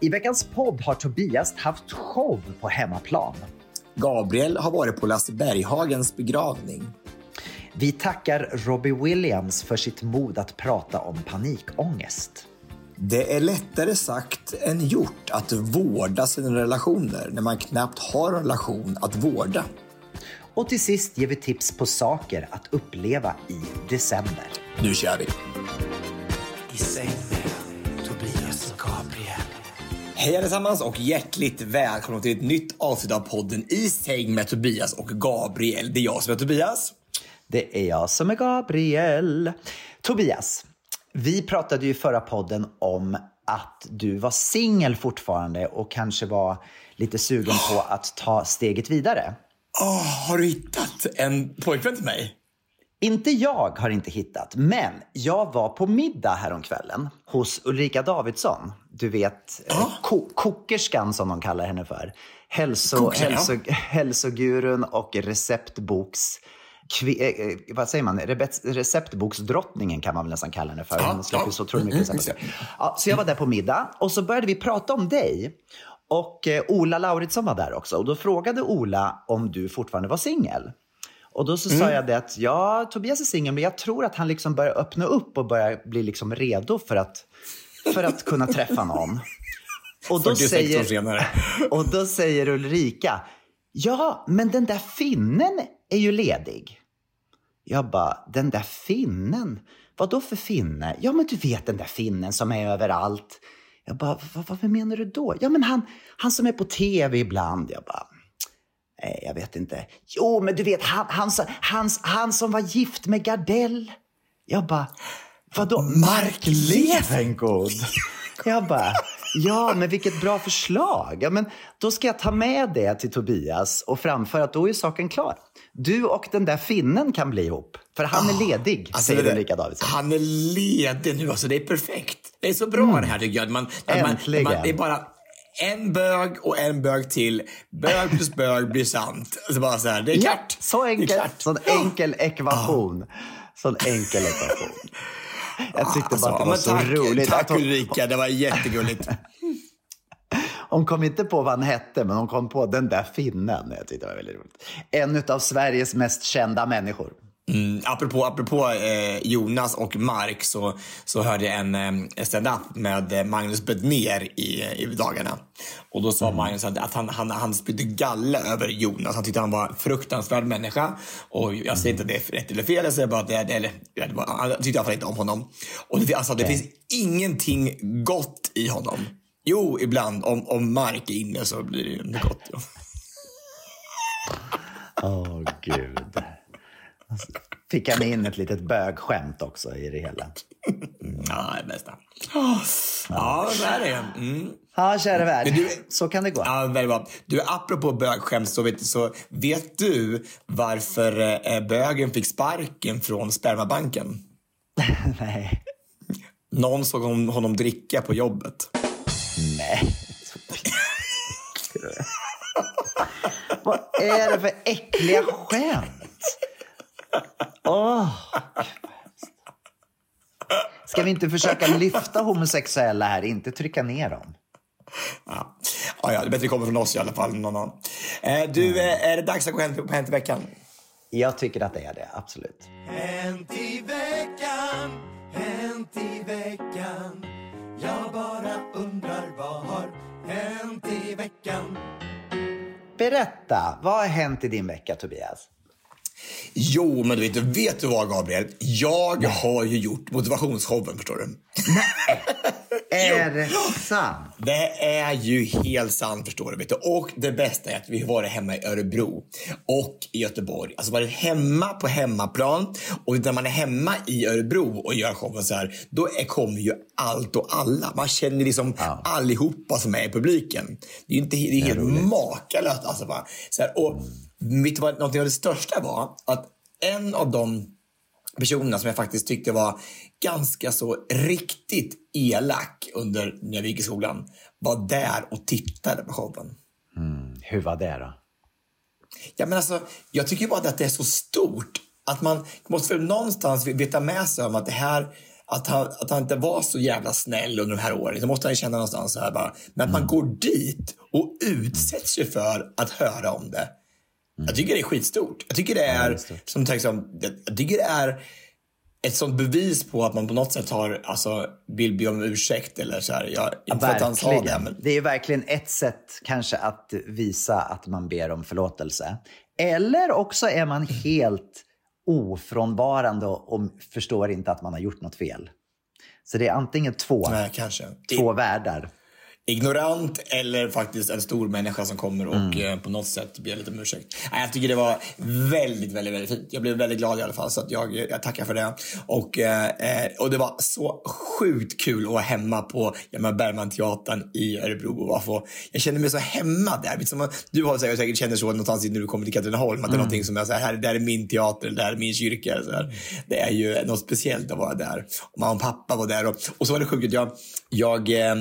I veckans podd har Tobias haft show på hemmaplan. Gabriel har varit på Lasse Berghagens begravning. Vi tackar Robbie Williams för sitt mod att prata om panikångest. Det är lättare sagt än gjort att vårda sina relationer när man knappt har en relation att vårda. Och till sist ger vi tips på saker att uppleva i december. Nu kör vi! Hej allesammans och hjärtligt välkomna till ett nytt avsnitt av podden I säng med Tobias och Gabriel. Det är jag som är Tobias. Det är jag som är Gabriel. Tobias, vi pratade ju i förra podden om att du var singel fortfarande och kanske var lite sugen på att ta steget vidare. Åh, har du hittat en pojkvän till mig? Inte jag har inte hittat, men jag var på middag häromkvällen hos Ulrika Davidsson. Du vet, eh, ko kokerskan som de kallar henne för. Hälso, Kokerskan, ja. hälso, hälsogurun och receptboks... Kvi, eh, eh, vad säger man? Receptboksdrottningen kan man väl nästan kalla henne för. Ja, Hon släpper ja. så otroligt mycket Mm. Ja, så jag var där på middag och så började vi prata om dig. Och eh, Ola Lauritsson var där också. Och då frågade Ola om du fortfarande var singel. Och då så Mm. sa jag det att ja, Tobias är singel, men jag tror att han liksom börjar öppna upp och börjar bli liksom redo för att, för att kunna träffa någon. Och då, 46 år säger, och då säger Ulrika, ja, men den där finnen är ju ledig. Jag bara, den där finnen? Vad då för finne? Ja, men du vet den där finnen som är överallt. Jag bara, vad, vad menar du då? Ja, men han, han som är på tv ibland. Jag bara, nej, jag vet inte. Jo, men du vet, han, han, han, han som var gift med Gardell. Jag bara, vadå? Mark Levengood? Jag bara, ja, men vilket bra förslag. Ja, men då ska jag ta med det till Tobias och framföra att då är saken klar. Du och den där finnen kan bli ihop. För han är ledig, Alltså, säger Ulrika Davidsson. Han är ledig nu, alltså det är perfekt. Det är så bra det här tycker jag. Man, att man, Äntligen. man, det är bara en bög och en bög till. Bög plus bög blir sant. Alltså bara så här, det är Ja, klart. så Det är enkelt. Sån enkel ekvation. Sån enkel ekvation. Jag tyckte Alltså, bara att det var så tack, roligt. Tack hon, Ulrika, det var jättegulligt. hon kom inte på vad han hette, men hon kom på den där finnen. Jag tyckte det var väldigt roligt. En av Sveriges mest kända människor. Mm, apropå apropå eh, Jonas och Mark så, så hörde jag en eh, stand-up med eh, Magnus Bedner i, i dagarna. Och då sa Magnus att, att han, han, han spydde galle över Jonas. Han tyckte han var en fruktansvärd människa. Och jag säger inte att det är rätt eller fel, jag säger bara att det, eller, det var, han tyckte i alla fall inte om honom. Och det, alltså, det finns ingenting gott i honom. Jo, ibland om, om Mark är inne så blir det inte gott. Ja. Åh, gud. Fick han in ett litet bögskämt också i det hela. Ja, det bästa. Ja, så är det. Mm. Ja, kära värld. Du- Så kan det gå. Ja, väldigt bra. Du, apropå bögskämt så vet, så vet du varför eh, bögen fick sparken från spermabanken? Nej. Någon såg hon, honom dricka på jobbet. Nej. Vad är det för äckliga skämt? Åh. Ska vi inte försöka lyfta homosexuella här, inte trycka ner dem? Ja, ja, ja det är bättre kommer från oss i alla fall. Någon annan. Eh, du, eh, är det dags att gå hem, hem till veckan? Jag tycker att det är det, absolut. Hänt i veckan, hänt i veckan Jag bara undrar vad har hänt i veckan Berätta, vad har hänt i din vecka Tobias? Jo, men du vet, vet du vad Gabriel? Jag har ju gjort motivationsshowen, förstår du. Är det sant? Det är ju helt sant förstår du. Vet du. Och det bästa är att vi har varit hemma i Örebro och i Göteborg. Alltså varit hemma på hemmaplan. Och när man är hemma i Örebro och gör showen så här, då är, kommer ju allt och alla. Man känner liksom Ja. allihopa som är i publiken. Det är, ju inte, det är helt makalöst. Alltså, va? så här, och vet vad, någonting av det största var att en av de personerna som jag faktiskt tyckte var ganska så riktigt elak under när jag gick i skolan var där och tittade på showen. Hur var det då? Ja, men alltså, jag tycker bara att det är så stort att man måste väl någonstans veta med sig om att det här att han, att han inte var så jävla snäll under de här åren. Så måste han ju känna någonstans så här bara. Men att man går dit och utsätts sig för att höra om det. Jag tycker det är skitstort. Jag tycker det är, sagt, som, jag tycker det är ett sånt bevis på att man på något sätt har, alltså, vill be om ursäkt eller så här. Jag, han sa det, Verkligen. men Det är verkligen ett sätt kanske att visa att man ber om förlåtelse. Eller också är man helt ofrånvarande och, förstår inte att man har gjort något fel. Så det är antingen två, nej, kanske. två världar. Ignorant eller faktiskt en stor människa som kommer och eh, på något sätt ber lite om ursäkt. Jag tycker det var väldigt, väldigt, väldigt fint. Jag blev väldigt glad i alla fall så att jag, jag tackar för det. Och, eh, eh, och det var så sjukt kul att vara hemma på ja, Bergmanteatern i Örebro. Och få, jag känner mig så hemma där. Som, du har säkert, säkert känner så någonstans när du kommer till Katrineholm. Att det är någonting som är så här, där är min teater, där är min kyrka. Så här. Det är ju något speciellt att vara där. Och mamma och pappa var där. Och, och så var det sjukt jag, jag eh,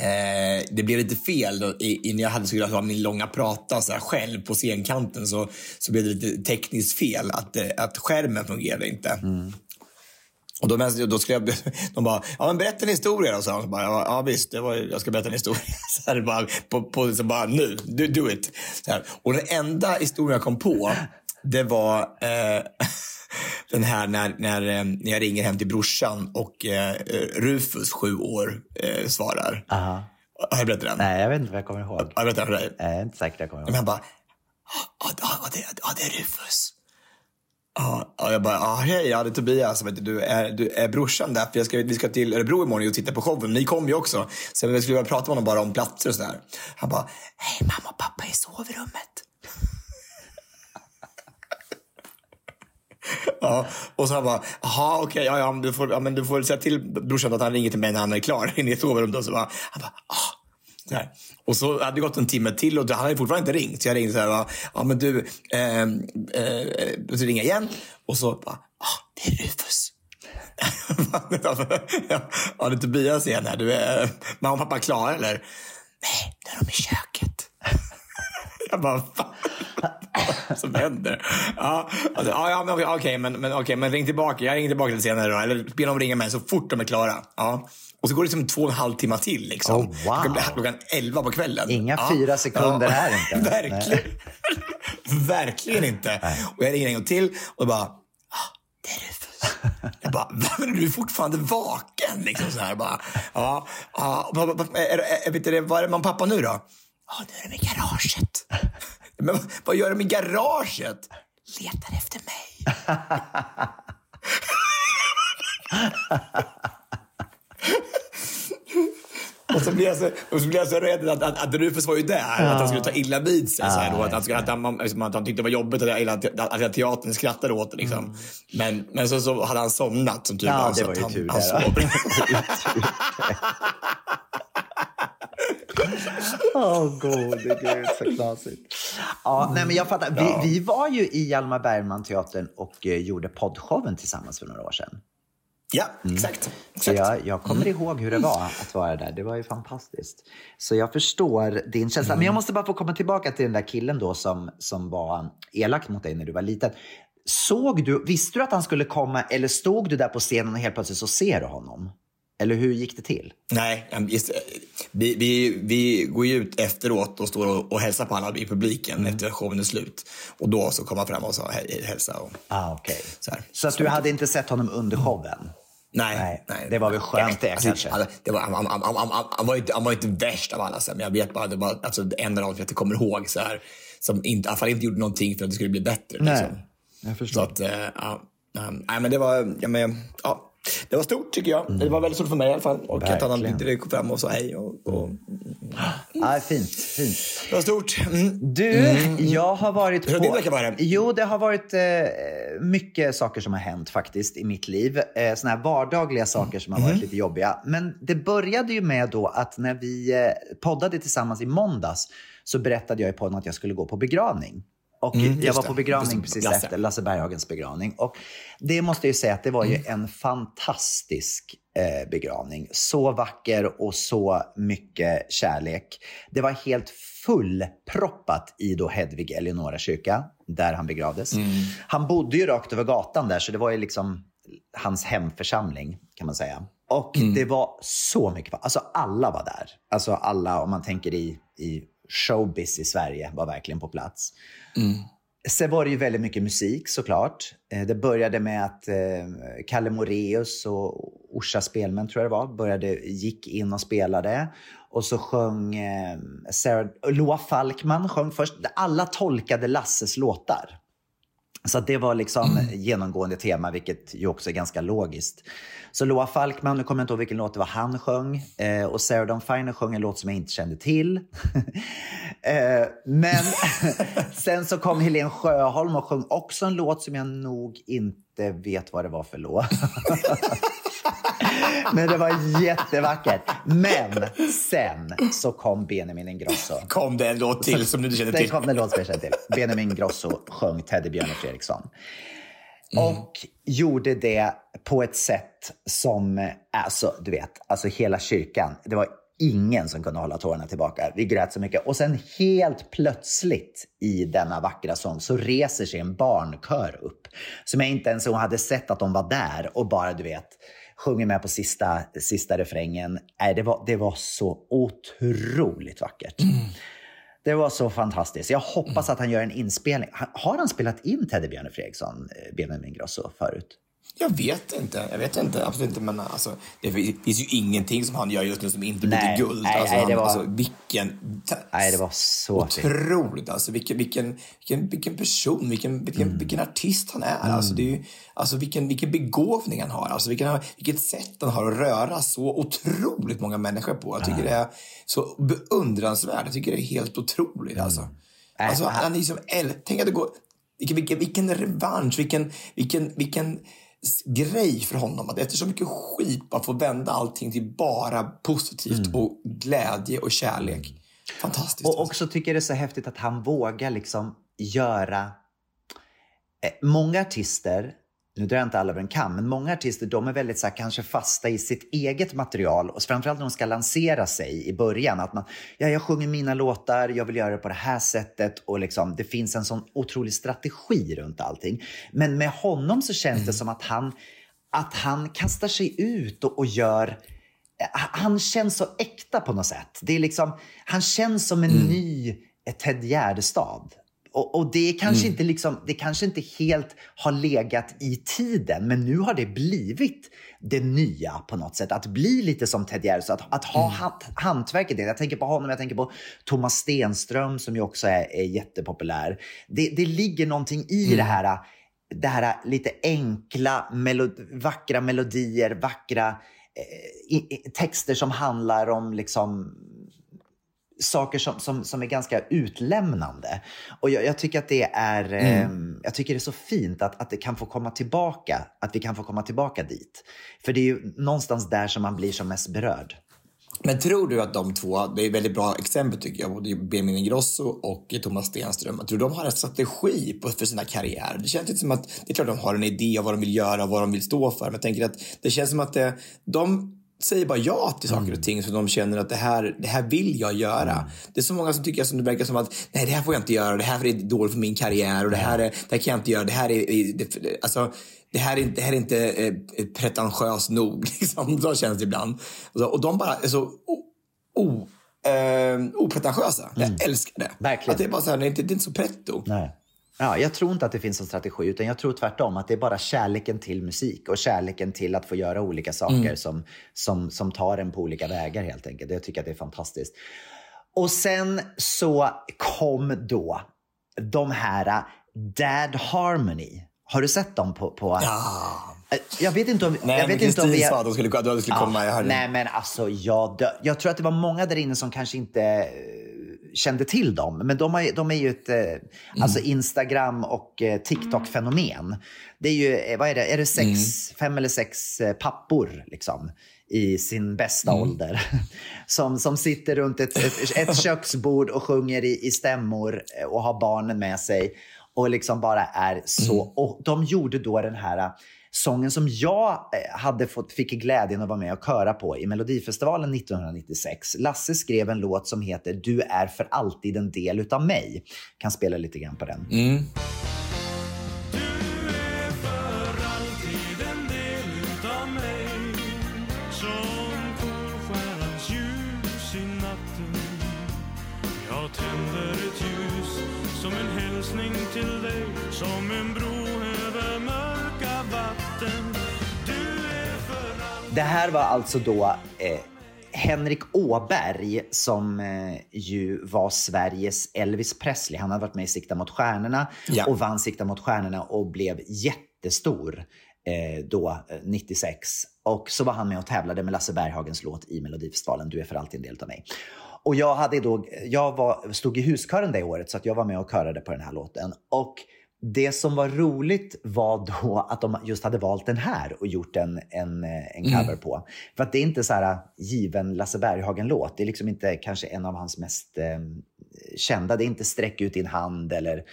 Eh, det blev lite fel då, i, i, när jag hade skulle ha min långa prata så här, själv på scenkanten så, så blev det lite tekniskt fel. Att, eh, att skärmen fungerade inte. Mm. Och då, men- då skulle jag, de bara, ja men berätta en historia då, sa de. Bara, ja, ja visst, det var, jag ska berätta en historia. Så här, bara, på, på, så bara nu, do, do it. Så här. Och den enda historien jag kom på, det var eh, den här när, när, eh, när jag ringer hem till brorsan och eh, Rufus, sju år, eh, svarar. Aha. Har jag berättat den? Nej, jag vet inte vad jag kommer ihåg. Har jag berättat den för dig? Jag är inte säker jag kommer Men ihåg. han bara, ja, ja, ja, det, ja det är Rufus. Ja, ja, jag bara, ja, hej, ja, det är Tobias. Vet du, är, du är brorsan där, för jag ska, vi ska till Örebro imorgon och titta på showen. Ni kommer ju också. Så vi skulle vilja prata med honom bara om platser och sådär. Han bara, hej, mamma och pappa är i sovrummet. Ja, och så han bara, jaha okej, ja, ja, men du får, ja, men du får säga till brorsan att han ringer till mig när han är klar inne i sovrummet. Och så bara, han bara, ah. Så här. Och så hade det gått en timme till och han hade fortfarande inte ringt. Så jag ringde så här, ja men du, ehm, eh, eh, så ringer igen. Och så bara, ah, det är Rufus. ja, det är Tobias igen här. Du är mamma och pappa klara eller? Nej, nu är de i köket. Jag bara. Vad som händer? Ja, alltså, ja, ja men okej, okej, men, men, okej, men ring tillbaka. Jag ringer tillbaka lite senare då. Eller be dem ringa mig så fort de är klara. Ja. Och så går det liksom två och en halv timme till. Liksom. Oh, wow. Klockan klockan elva på kvällen. Inga fyra sekunder här inte. Verkligen. Verkligen inte. Och jag ringer en gång till och bara, ah, det är Rufus. Jag bara, men du är fortfarande vaken. Liksom så här, bara, ja, ja, vad- är, det, det man pappa nu då? Ja, nu är de i garaget. Men vad- gör de i garaget? Letar efter mig. Och så blev jag så, och så, blev jag så rädd att, att, att Rufus var ju där. Att han skulle ta illa vid sig. så här, då, att, han, skulle- att, han, liksom, att han tyckte det var jobbigt att, jag, att, att, att teatern skrattade åt det. Liksom. Men, men så, så hade han somnat som tur Ja, var. det så var att ju han, tur han det, sov. Åh, gode gud, så knasigt. Ja, nej, men jag fattar. Vi, vi var ju i Hjalmar Bergman-teatern och eh, gjorde poddshowen tillsammans för några år sedan. Ja, exakt. Så exakt. jag, jag kommer ihåg hur det var att vara där. Det var ju fantastiskt. Så jag förstår din känsla. Men jag måste bara få komma tillbaka till den där killen då som, som var elak mot dig när du var liten. Såg du, visste du att han skulle komma eller stod du där på scenen och helt plötsligt så ser du honom? Eller hur gick det till? Nej, just, vi, vi, vi går ju ut efteråt och står och, och hälsar på alla i publiken mm. efter showen är slut. Och då så kom han fram och sa hej, hälsa. Och, ah, okay. Så, så att du hade inte sett honom under showen? Nej, nej, nej, Det var väl skönt det alltså, kanske. Alltså, det var, han, han, han, han, var inte, han var inte värst av alla, men jag vet bara, det var alltså, det enda av jag kommer ihåg så här, som inte, i alla fall inte gjorde någonting för att det skulle bli bättre. Nej, liksom. jag förstår. Så att, äh, ja, nej, men det var, ja, men, ja, det var stort tycker jag. Mm. Det var väldigt stort för mig i alla fall. Och Verkligen. att han kom fram och sa hej. Och, och... Ja, fint, fint. Det var stort. Mm. Du, mm. jag har varit Hur har din vecka varit? Jo, det har varit eh, mycket saker som har hänt faktiskt i mitt liv. Eh, såna här vardagliga saker som har varit mm. lite jobbiga. Men det började ju med då att när vi eh, poddade tillsammans i måndags så berättade jag i podden att jag skulle gå på begravning. Och mm, jag var på begravning precis Lasse. efter Lasse Berghagens begravning. Och det måste jag säga att det var ju mm. en fantastisk eh, begravning. Så vacker och så mycket kärlek. Det var helt fullproppat i då Hedvig Eleonora kyrka, där han begravdes. Mm. Han bodde ju rakt över gatan där, så det var ju liksom hans hemförsamling kan man säga. Och mm. det var så mycket, alltså alla var där. Alltså alla, om man tänker i, i showbiz i Sverige var verkligen på plats. Mm. Sen var det ju väldigt mycket musik såklart. Eh, det började med att eh, Kalle Moreus och Orsa Spelmän, tror jag det var, började, gick in och spelade. Och så sjöng eh, Sarah, Loa Falkman sjöng först. Alla tolkade Lasses låtar. Så det var liksom mm. genomgående tema, vilket ju också är ganska logiskt. Så Loa Falkman, nu kommer jag inte ihåg vilken låt det var han sjöng. Eh, och Sarah Dawn Finer sjöng en låt som jag inte kände till. eh, men sen så kom Helen Sjöholm och sjöng också en låt som jag nog inte vet vad det var för låt. Men det var jättevackert. Men sen så kom Benjamin Ingrosso. Kom det en låt till som du inte kände till? Sen kom det en låt som jag kände till. Benjamin Ingrosso sjöng Teddybjörn och Fredriksson. Mm. Och gjorde det på ett sätt som, alltså du vet, alltså hela kyrkan. Det var ingen som kunde hålla tårarna tillbaka. Vi grät så mycket. Och sen helt plötsligt i denna vackra sång så reser sig en barnkör upp. Som jag inte ens hade sett att de var där och bara, du vet, sjunger med på sista, sista refrängen. Nej, det, var, det var så otroligt vackert. Mm. Det var så fantastiskt. Jag hoppas mm. att han gör en inspelning. Har han spelat in Teddybjörn Fredriksson, eh, Benjamin Ingrosso, förut? Jag vet inte. Jag vet inte. Absolut inte. Men alltså, det finns ju ingenting som han gör just nu som inte blir guld. Nej, alltså, nej, det var... alltså, vilken... Nej, det var så Otroligt. Alltså, vilken, vilken, vilken, vilken person, vilken, vilken, mm. vilken artist han är. Mm. Alltså, det är ju, alltså, vilken, vilken begåvning han har. Alltså, vilken, vilket sätt han har att röra så otroligt många människor på. Jag tycker mm. det är så beundransvärt. Jag tycker det är helt otroligt. Mm. Alltså. Alltså, han är liksom, tänk att det går, vilken, vilken, vilken revansch, vilken, vilken, vilken grej för honom. Att efter så mycket skit bara få vända allting till bara positivt mm. och glädje och kärlek. Fantastiskt. Och också tycker det är så häftigt att han vågar liksom göra... Eh, många artister nu drar jag inte alla över en kam, men många artister de är väldigt så här, kanske fasta i sitt eget material och framförallt när de ska lansera sig i början. Att man, ja, jag sjunger mina låtar, jag vill göra det på det här sättet och liksom, det finns en sån otrolig strategi runt allting. Men med honom så känns mm. det som att han, att han kastar sig ut och, och gör han känns så äkta på något sätt. Det är liksom, han känns som en mm. ny Ted Gärdestad. Och, och, det, kanske mm. inte liksom, det kanske inte helt har legat i tiden, men nu har det blivit det nya på något sätt. Att bli lite som Ted Gärdestad, att, att ha mm. hantverket. Jag tänker på honom, jag tänker på Thomas Stenström som ju också är, är jättepopulär. Det, det ligger någonting i mm. det här det här lite enkla, melod vackra melodier, vackra eh, texter som handlar om liksom saker som, som, som är ganska utlämnande. Och jag, jag tycker att det är, mm. eh, jag tycker det är så fint att, att det kan få komma tillbaka, att vi kan få komma tillbaka dit. För det är ju någonstans där som man blir som mest berörd. Men tror du att de två, det är väldigt bra exempel tycker jag, både Benjamin Ingrosso och Thomas Stenström, tror du de har en strategi för sina karriärer? Det känns inte som att, det är klart de har en idé av vad de vill göra, vad de vill stå för, men jag tänker att det känns som att det, de säger bara ja till saker och mm. ting så de känner att det här, det här vill jag göra. Mm. Det är så många som tycker som det verkar som att nej, det här får jag inte göra, det här är dåligt för min karriär och det här, är, det här kan jag inte göra, det här är, det, alltså, det här är, det här är inte eh, pretentiöst nog. Liksom. Så känns det ibland. Och, och de bara är så o, eh, opretentiösa. Jag älskar det. Verkligen. Att det är bara så här, det är inte, det är inte så pretto. Nej. Ja, jag tror inte att det finns en strategi, utan jag tror tvärtom att det är bara kärleken till musik och kärleken till att få göra olika saker som, som, som tar en på olika vägar helt enkelt. Jag tycker att det är fantastiskt. Och sen så kom då de här Dad Harmony. Har du sett dem på... på Ja. Jag vet inte om, Nej, jag vet inte om vi... sa att de skulle, att de skulle komma. Jag hörde. Nej, men alltså jag, dö- jag tror att det var många där inne som kanske inte kände till dem. Men de, har, de är ju ett eh, alltså Instagram och eh, TikTok-fenomen. Det är ju, eh, vad är det, är det sex, fem eller sex pappor liksom i sin bästa ålder. Som, som sitter runt ett, ett, ett köksbord och sjunger i, i stämmor och har barnen med sig. Och liksom bara är så... Och de gjorde då den här sången som jag eh, hade fått, fick glädjen att vara med och köra på i Melodifestivalen 1996. Lasse skrev en låt som heter Du är för alltid en del utav mig. Kan spela lite grann på den. Mm. Det här var alltså då eh, Henrik Åberg som eh, ju var Sveriges Elvis Presley. Han hade varit med i Sikta mot stjärnorna Ja. och vann Sikta mot stjärnorna och blev jättestor eh, då, eh, 96. Och så var han med och tävlade med Lasse Berghagens låt i Melodifestivalen Du är för alltid en del av mig. Och jag, hade då, jag var, stod i huskören det året så att jag var med och körade på den här låten. Och det som var roligt var då att de just hade valt den här och gjort en, en, eh, en cover på. För att det är inte så här given Lasse Berghagen-låt. Det är liksom inte kanske en av hans mest eh, kända. Det är inte Sträck ut din hand eller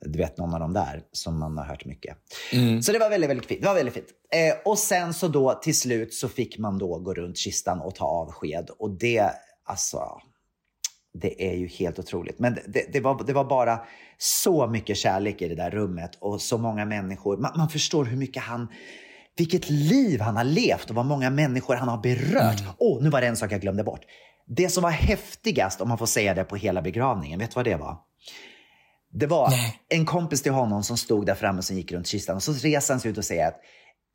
du vet någon av de där som man har hört mycket. Så det var väldigt, väldigt fint. Det var väldigt fint. Eh, och sen så då till slut så fick man då gå runt kistan och ta avsked. Och det, alltså, det är ju helt otroligt. Men det, det, var, det var bara så mycket kärlek i det där rummet och så många människor. Man, man förstår hur mycket han, vilket liv han har levt och vad många människor han har berört. Åh, nu var det en sak jag glömde bort. Det som var häftigast, om man får säga det på hela begravningen, vet du vad det var? Det var en kompis till honom som stod där framme som gick runt kistan och så reser han sig ut och säger att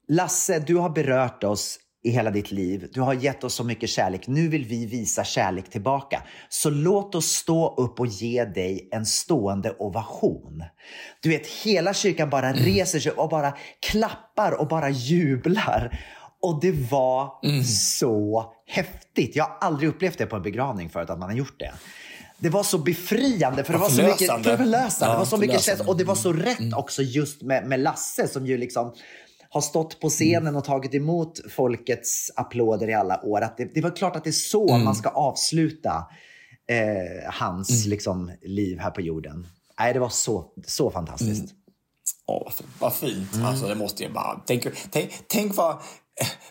Lasse, du har berört oss i hela ditt liv. Du har gett oss så mycket kärlek. Nu vill vi visa kärlek tillbaka. Så låt oss stå upp och ge dig en stående ovation. Du vet, hela kyrkan bara reser sig och bara klappar och bara jublar. Och det var så häftigt. Jag har aldrig upplevt det på en begravning förut, att man har gjort det. Det var så befriande, för det var så mycket förlösande. Ja, det var så mycket känsla. Och det var så rätt också just med, med Lasse som ju liksom har stått på scenen och tagit emot folkets applåder i alla år. Att det, det var klart att det är så man ska avsluta eh, hans liksom, liv här på jorden. Nej, det var så, så fantastiskt. Åh, vad fint. fint. Alltså, det måste jag bara... Tänk, tänk, tänk vad,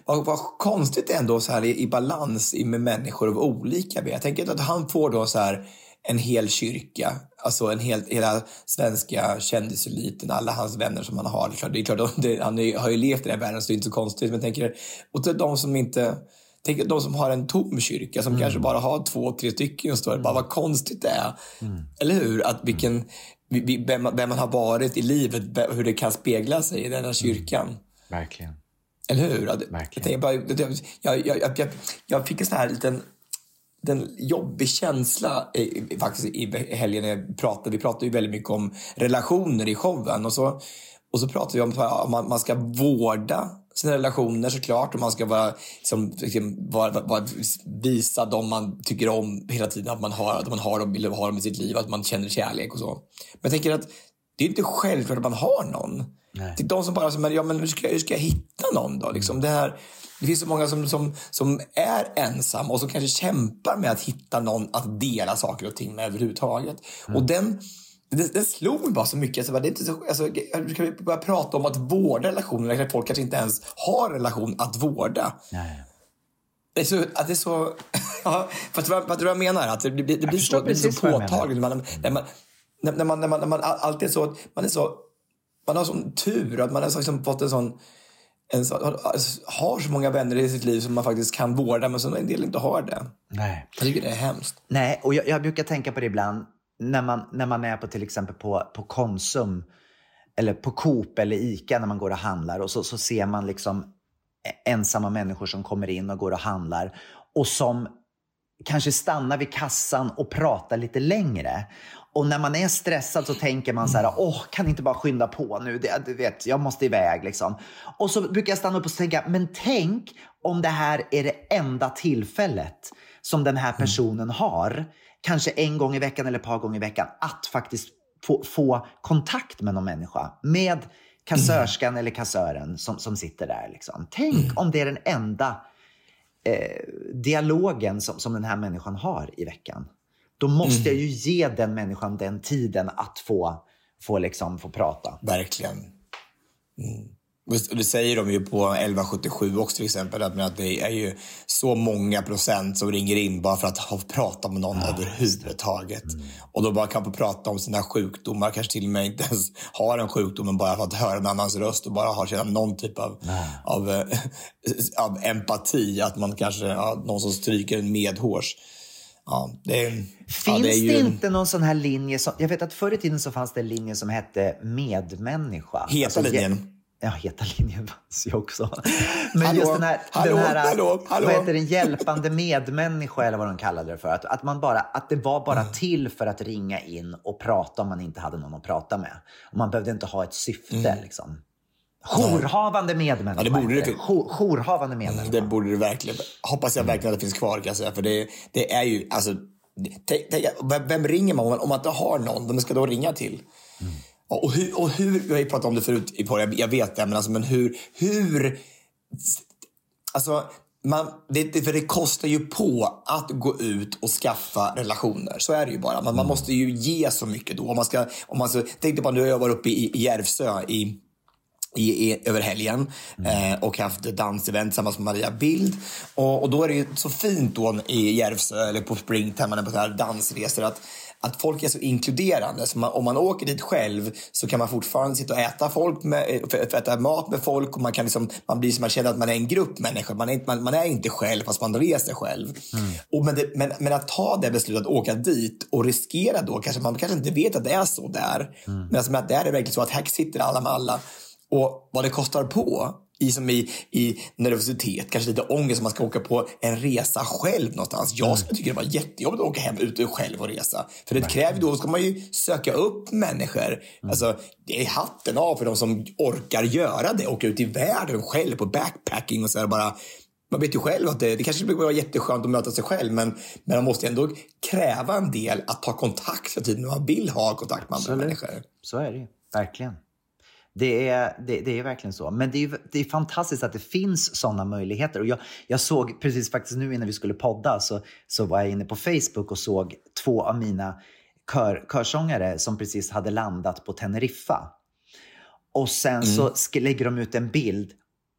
vad, vad konstigt ändå så här i, i balans med människor av olika. Jag tänker att han får då så här en hel kyrka, alltså en hel, hela svenska kändiseliten, alla hans vänner som han har. Det är klart, det är han har ju levt i den här världen så det är inte så konstigt. Men jag tänker, och till de som inte... Tänk de som har en tom kyrka som kanske bara har två, tre stycken och står. Bara vad konstigt det är. Eller hur? Att vilken, vi- vi- vem, man- vem man har varit i livet, ve- hur det kan spegla sig i den här kyrkan. Verkligen. Eller hur? Verkligen. jag, tänker bara, jag, jag, jag, jag, jag fick en sån här liten den jobbig känsla i, faktiskt i helgen. jag Pratade, vi pratade ju väldigt mycket om relationer i showen. Och så, och så pratade vi om att man, man ska vårda sina relationer såklart. Och man ska vara, liksom, liksom, vara, vara, visa dem man tycker om hela tiden. Att man har, att man har dem, vill ha dem i sitt liv. Att man känner kärlek och så. Men jag tänker att det är inte självklart att man har någon. Till de som bara säger, ja men hur ska, hur ska jag hitta någon då? Liksom det, här, det finns så många som, som, som är ensamma och som kanske kämpar med att hitta någon att dela saker och ting med överhuvudtaget. Och den, det, det slog mig bara så mycket. Alltså, det är inte så, alltså, ska vi börja prata om att vårda relationer när folk kanske inte ens har relation att vårda? Nej. Det är så, att det är så... ja, fast vad, vad jag menar? Att det blir, det blir så, det så påtagligt. Man, när, man, när, när, man, när, man, när man alltid är så... Man är så... Man har sån tur att man har liksom fått en sån ens alltså, har så många vänner i sitt liv som man faktiskt kan vårda, men som en del inte har det. Nej. Jag tycker det är hemskt. Nej, och jag, jag brukar tänka på det ibland när man, när man är på till exempel på, på Konsum eller på Coop eller Ica när man går och handlar och så, så ser man liksom ensamma människor som kommer in och går och handlar och som kanske stannar vid kassan och pratar lite längre. Och när man är stressad så tänker man så här, åh, kan inte bara skynda på nu? Det, du vet, jag måste iväg liksom. Och så brukar jag stanna upp och tänka, men tänk om det här är det enda tillfället som den här personen har, kanske en gång i veckan eller ett par gånger i veckan, att faktiskt få, få kontakt med någon människa. Med kassörskan eller kassören som, som sitter där. Liksom. Tänk om det är den enda eh, dialogen som, som den här människan har i veckan. Då måste jag ju ge den människan den tiden att få, få, liksom, få prata. Verkligen. Mm. Och Det säger de ju på 1177 också till exempel, att det är ju så många procent som ringer in bara för att ha pratat med någon överhuvudtaget. Och då bara kan få prata om sina sjukdomar, kanske till och med inte ens har en sjukdom, men bara för att höra en annans röst och bara ha känna någon typ av, av, eh, av empati. Att man kanske, ja, någon som stryker en medhårs. Ja, det, Finns ja, det, ju, inte någon sån här linje? Som, jag vet att förr i tiden så fanns det en linje som hette medmänniska. Heta Alltså, linjen. Ja, heta linjen fanns ju också. Men Hallå, just den här, hallå, den här hallå, hallå. vad heter det, hjälpande medmänniska eller vad de kallade det för. Att, att, man bara, att det var bara Mm. till för att ringa in och prata om man inte hade någon att prata med. Och man behövde inte ha ett syfte. Liksom. Jourhavande medmänniska. Mm. Ja, det borde det fin- Jour- Jourhavande medmänniska. Det borde det verkligen. Hoppas jag verkligen att det finns kvar kan jag säga. För det, det är ju, alltså, vem, ringer man om, man om man inte har någon? Vem ska då ringa till? Och, och hur, och hur, vi har ju pratat om det förut i podden, jag, jag vet det, men, alltså, men hur, hur, alltså, man, det, för det kostar ju på att gå ut och skaffa relationer. Så är det ju bara. Man, man måste ju ge så mycket då. Om man ska, om man så, tänk dig bara, nu har jag varit uppe i, i Järvsö i i, i, över helgen eh, och haft dansevent tillsammans med Maria Bild. Och, och då är det ju så fint då i Järvsö eller på Springtime, är på så här dansresor, att, att folk är så inkluderande. Så man, om man åker dit själv så kan man fortfarande sitta och äta, folk med, för äta mat med folk och man, kan liksom, man blir som man känner att man är en grupp människor. Man är, inte- man, man är inte själv fast man reser själv. Och men, det, men, men att ta det beslutet att åka dit och riskera då, kanske man kanske inte vet att det är så där. Men alltså, att det är verkligen så att här sitter alla med alla. Och vad det kostar på i, som i, i nervositet, kanske lite ångest om man ska åka på en resa själv någonstans. Jag skulle tycka det var jättejobbigt att åka hem ute själv och resa. För det kräver då ska man ju söka upp människor. Alltså, det är hatten av för de som orkar göra det. Åka ut i världen själv på backpacking och så här bara man vet ju själv att det, det kanske skulle vara jätteskönt att möta sig själv men, men man måste ändå kräva en del att ta kontakt för tiden när man vill ha kontakt med andra Absolut. människor. Så är det ju. Verkligen. Det är, det, det är verkligen så. Men det är, det är fantastiskt att det finns sådana möjligheter. Och jag, jag såg precis faktiskt nu innan vi skulle podda så, så var jag inne på Facebook och såg två av mina kör, körsångare som precis hade landat på Teneriffa. Och sen så sk- lägger de ut en bild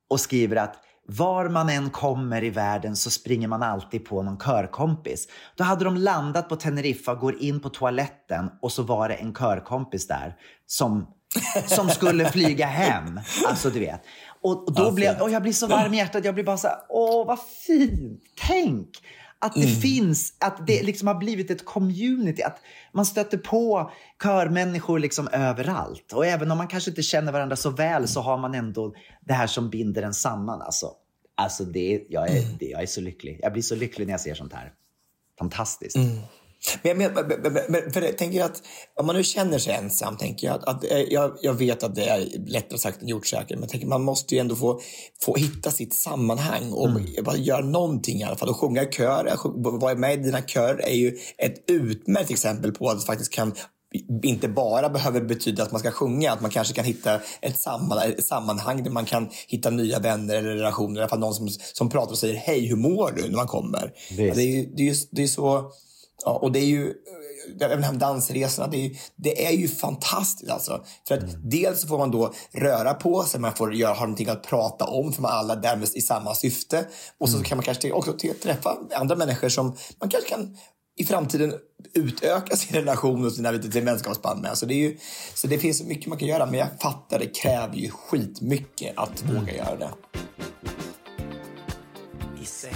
och skriver att var man än kommer i världen så springer man alltid på någon körkompis. Då hade de landat på Teneriffa, går in på toaletten och så var det en körkompis där som, som skulle flyga hem. Alltså du vet. Och, och då jag, fint. och jag blir så varm i hjärtat. Jag blir bara så här, åh vad fint. Tänk att det finns, att det liksom har blivit ett community. Att man stöter på körmänniskor liksom överallt. Och även om man kanske inte känner varandra så väl så har man ändå det här som binder en samman. Alltså, alltså det, jag, är, det, jag är så lycklig. Jag blir så lycklig när jag ser sånt här. Fantastiskt. Men, men, men, men, men för jag tänker att om man nu känner sig ensam, tänker jag att, att eh, jag, jag vet att det är lättare sagt än gjort säkert, men jag tänker man måste ju ändå få, få hitta sitt sammanhang och bara göra någonting i alla fall och sjunga kör. sjung- Vara med i dina kör är ju ett utmärkt exempel på att det faktiskt kan inte bara behöver betyda att man ska sjunga, att man kanske kan hitta ett, samman, ett sammanhang där man kan hitta nya vänner eller relationer, i alla fall någon som, som pratar och säger hej, hur mår du när man kommer? Ja, det, är, ju- det, är, det är så Ja, och det är ju, även de här dansresorna, det är, ju- det är ju fantastiskt alltså. För att dels så får man då röra på sig, man får göra, ha någonting att prata om för man alla därmed i samma syfte. Och så kan man kanske också träffa andra människor som man kanske kan i framtiden utöka sin relation och sina sin vänskapsband med. Så det, är ju, så det finns så mycket man kan göra, men jag fattar det kräver ju skitmycket att Mm. våga göra det. I säng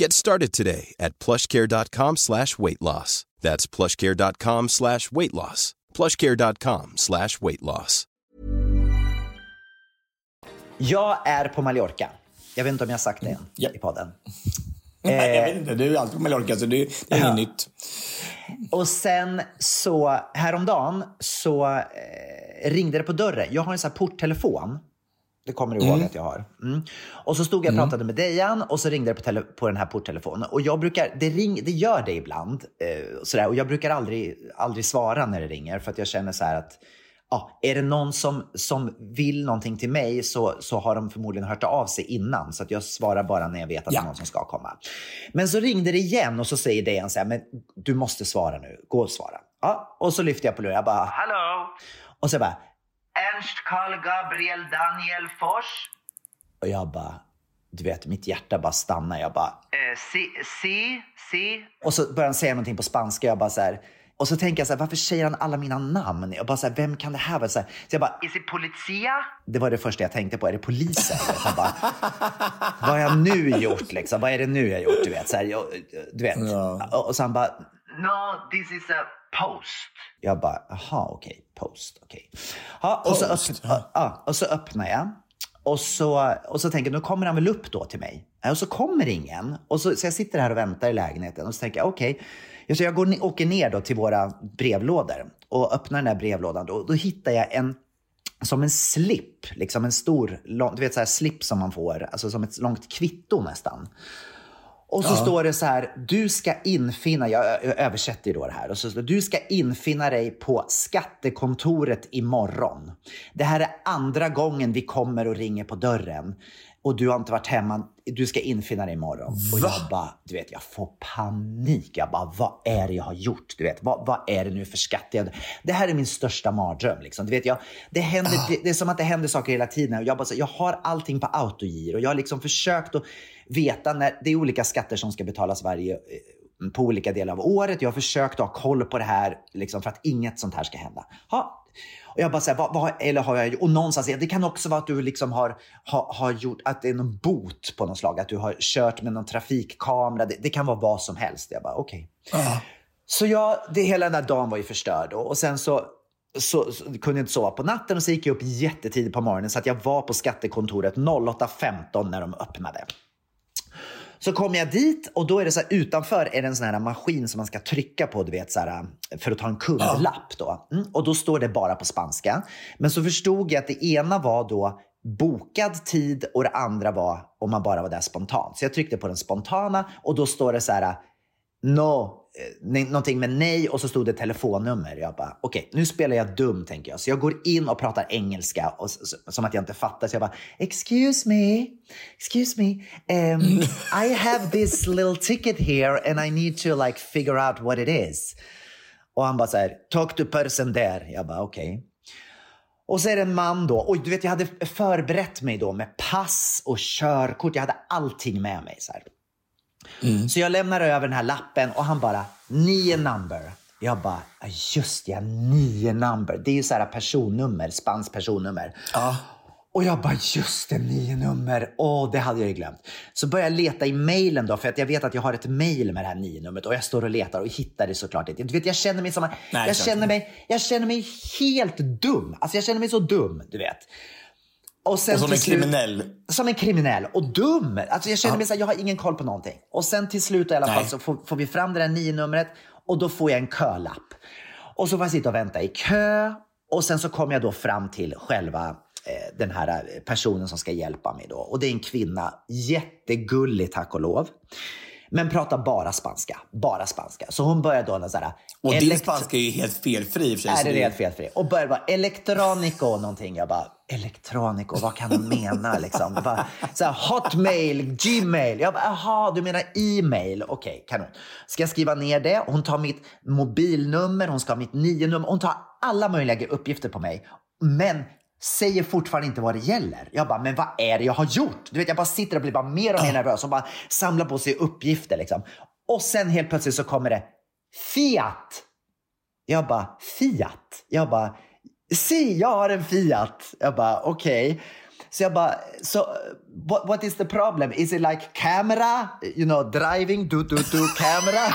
Get started today at plushcare.com slash weight loss. That's plushcare.com slash weight loss. plushcare.com slash weight loss. Jag är på Mallorca. Jag vet inte om jag har sagt det än Ja. i podden. Nej, jag vet inte, du är alltid på Mallorca så det, det är Ja. inget nytt. Och sen så häromdagen så eh, ringde det på dörren. Jag har en sån här porttelefon. Det kommer du ihåg att jag har. Mm. Och så stod jag och pratade med Dejan och så ringde det på, tele- på den här porttelefonen. Och jag brukar, det, ring, det gör det ibland. Eh, sådär. Och jag brukar aldrig, aldrig svara när det ringer för att jag känner så här att ja, är det någon som, som vill någonting till mig så, så har de förmodligen hört av sig innan. Så att jag svarar bara när jag vet att det Ja. är någon som ska komma. Men så ringde det igen och så säger Dejan så här, men du måste svara nu. Gå och svara. Ja, och så lyfter jag på luren. Jag bara, hallå? Och så bara, Ernst Karl Gabriel Daniel Fors. Och jag bara, du vet, mitt hjärta bara stannar. Jag bara, eh, si, si, si. Och så börjar han säga någonting på spanska. Jag bara så här, och så tänker jag så här, varför säger han alla mina namn? Jag bara så här, vem kan det här vara? Så, här, så jag bara, is it policia? Det var det första jag tänkte på, är det polisen? Jag bara, vad har jag nu gjort liksom? Vad är det nu jag gjort? Du vet, så här, jag, du vet. Och, och så han bara, no, this is a post. Jag bara, aha, okej, post, okej. Ja, och, så ja, och så öppnar jag. Och så, och så tänker jag, nu kommer han väl upp då till mig. Och så kommer ingen. Och så, så jag sitter här och väntar i lägenheten och så tänker jag, okej. Ja, Så jag går, åker ner då till våra brevlådor och öppnar den här brevlådan. Då, då hittar jag en, som en slip, liksom en stor, lång, du vet så här slip som man får, alltså som ett långt kvitto nästan. Och så står det så här, du ska infinna, jag översätter ju då det här, och så du ska infinna dig på skattekontoret imorgon. Det här är andra gången vi kommer och ringer på dörren och du har inte varit hemma, du ska infinna dig imorgon. Och jag bara, du vet, jag får panik. Jag bara, vad är det jag har gjort? Du vet, vad, vad är det nu för skatt? Det här är min största mardröm. Liksom. Du vet, jag, det, händer, det, det är som att det händer saker hela tiden. Och Jag, bara, så- jag har allting på autogir och jag har liksom försökt att veta när det är olika skatter som ska betalas varje eh, på olika delar av året. Jag har försökt ha koll på det här liksom, för att inget sånt här ska hända. Ha. Och jag bara säger, vad, vad, eller har jag Och någonstans, det kan också vara att du liksom har, har, har gjort, att det är någon bot på något slag. Att du har kört med någon trafikkamera. Det, det kan vara vad som helst. Jag bara, okej. Så jag, det, hela den där dagen var ju förstörd. Och, och sen så, så, så kunde jag inte sova på natten och så gick jag upp jättetidigt på morgonen så att jag var på skattekontoret 08.15 när de öppnade. Så kom jag dit och då är det så här, utanför är det en sån här maskin som man ska trycka på du vet, så här, um, för att ta en kundlapp. Då. Mm, och då står det bara på spanska. Men så förstod jag att det ena var då bokad tid och det andra var om man bara var där spontant. Så jag tryckte på den spontana och då står det så här No, eh, någonting med nej och så stod det telefonnummer. Jag bara, okej, nu spelar jag dum tänker jag. Så jag går in och pratar engelska och, som att jag inte fattar. Så jag bara, excuse me, excuse me, um, I have this little ticket here and I need to like figure out what it is. Och han bara så här, talk to person there. Jag bara, okej. Och så är det en man då. Och du vet, jag hade förberett mig då med pass och körkort. Jag hade allting med mig. Så, här. Så jag lämnar över den här lappen och han bara, nio number. Jag bara, "Ja, just ja, nio number. Det är ju så här personnummer, spanskt personnummer. Och jag bara, just det, nio nummer. Åh, det hade jag ju glömt. Så börjar jag leta i mejlen då, för att jag vet att jag har ett mejl med det här nio numret och jag står och letar och hittar det såklart inte. Du vet, jag känner mig som, Nej, jag känner mig, jag känner mig helt dum. Alltså jag känner mig så dum, du vet. Och, sen Och som en slut- kriminell. som en kriminell och dum. Alltså jag känner mig så här, jag har ingen koll på någonting. Och sen till slut i alla fall så får, får vi fram det där nio numret och då får jag en kölapp. Och så får jag sitta och vänta i kö och sen så kommer jag då fram till själva eh, den här eh, personen som ska hjälpa mig då. Och det är en kvinna, jättegullig tack och lov. Men pratar bara spanska, bara spanska. Så hon börjar då någon så här, Och din spanska är ju helt felfri i och för sig. Nej, det är helt felfri. Och började bara elektronico någonting. Jag bara, elektronico, vad kan hon mena liksom? Bara, så här, hotmail, gmail. Jag bara, jaha, du menar e-mail. Okej, kanon. Ska jag skriva ner det? Hon tar mitt mobilnummer, hon ska ha mitt nio-nummer. Hon tar alla möjliga uppgifter på mig. Men säger fortfarande inte vad det gäller. Jag bara, men vad är det jag har gjort? Du vet, jag bara sitter och blir bara mer och mer nervös och bara samlar på sig uppgifter liksom. Och sen helt plötsligt så kommer det Fiat. Jag bara, Fiat? Jag bara, si, jag har en Fiat. Jag bara, okej. Okay. Så jag bara, so, what, what is the problem? Is it like camera? You know, driving, do, do, do, camera?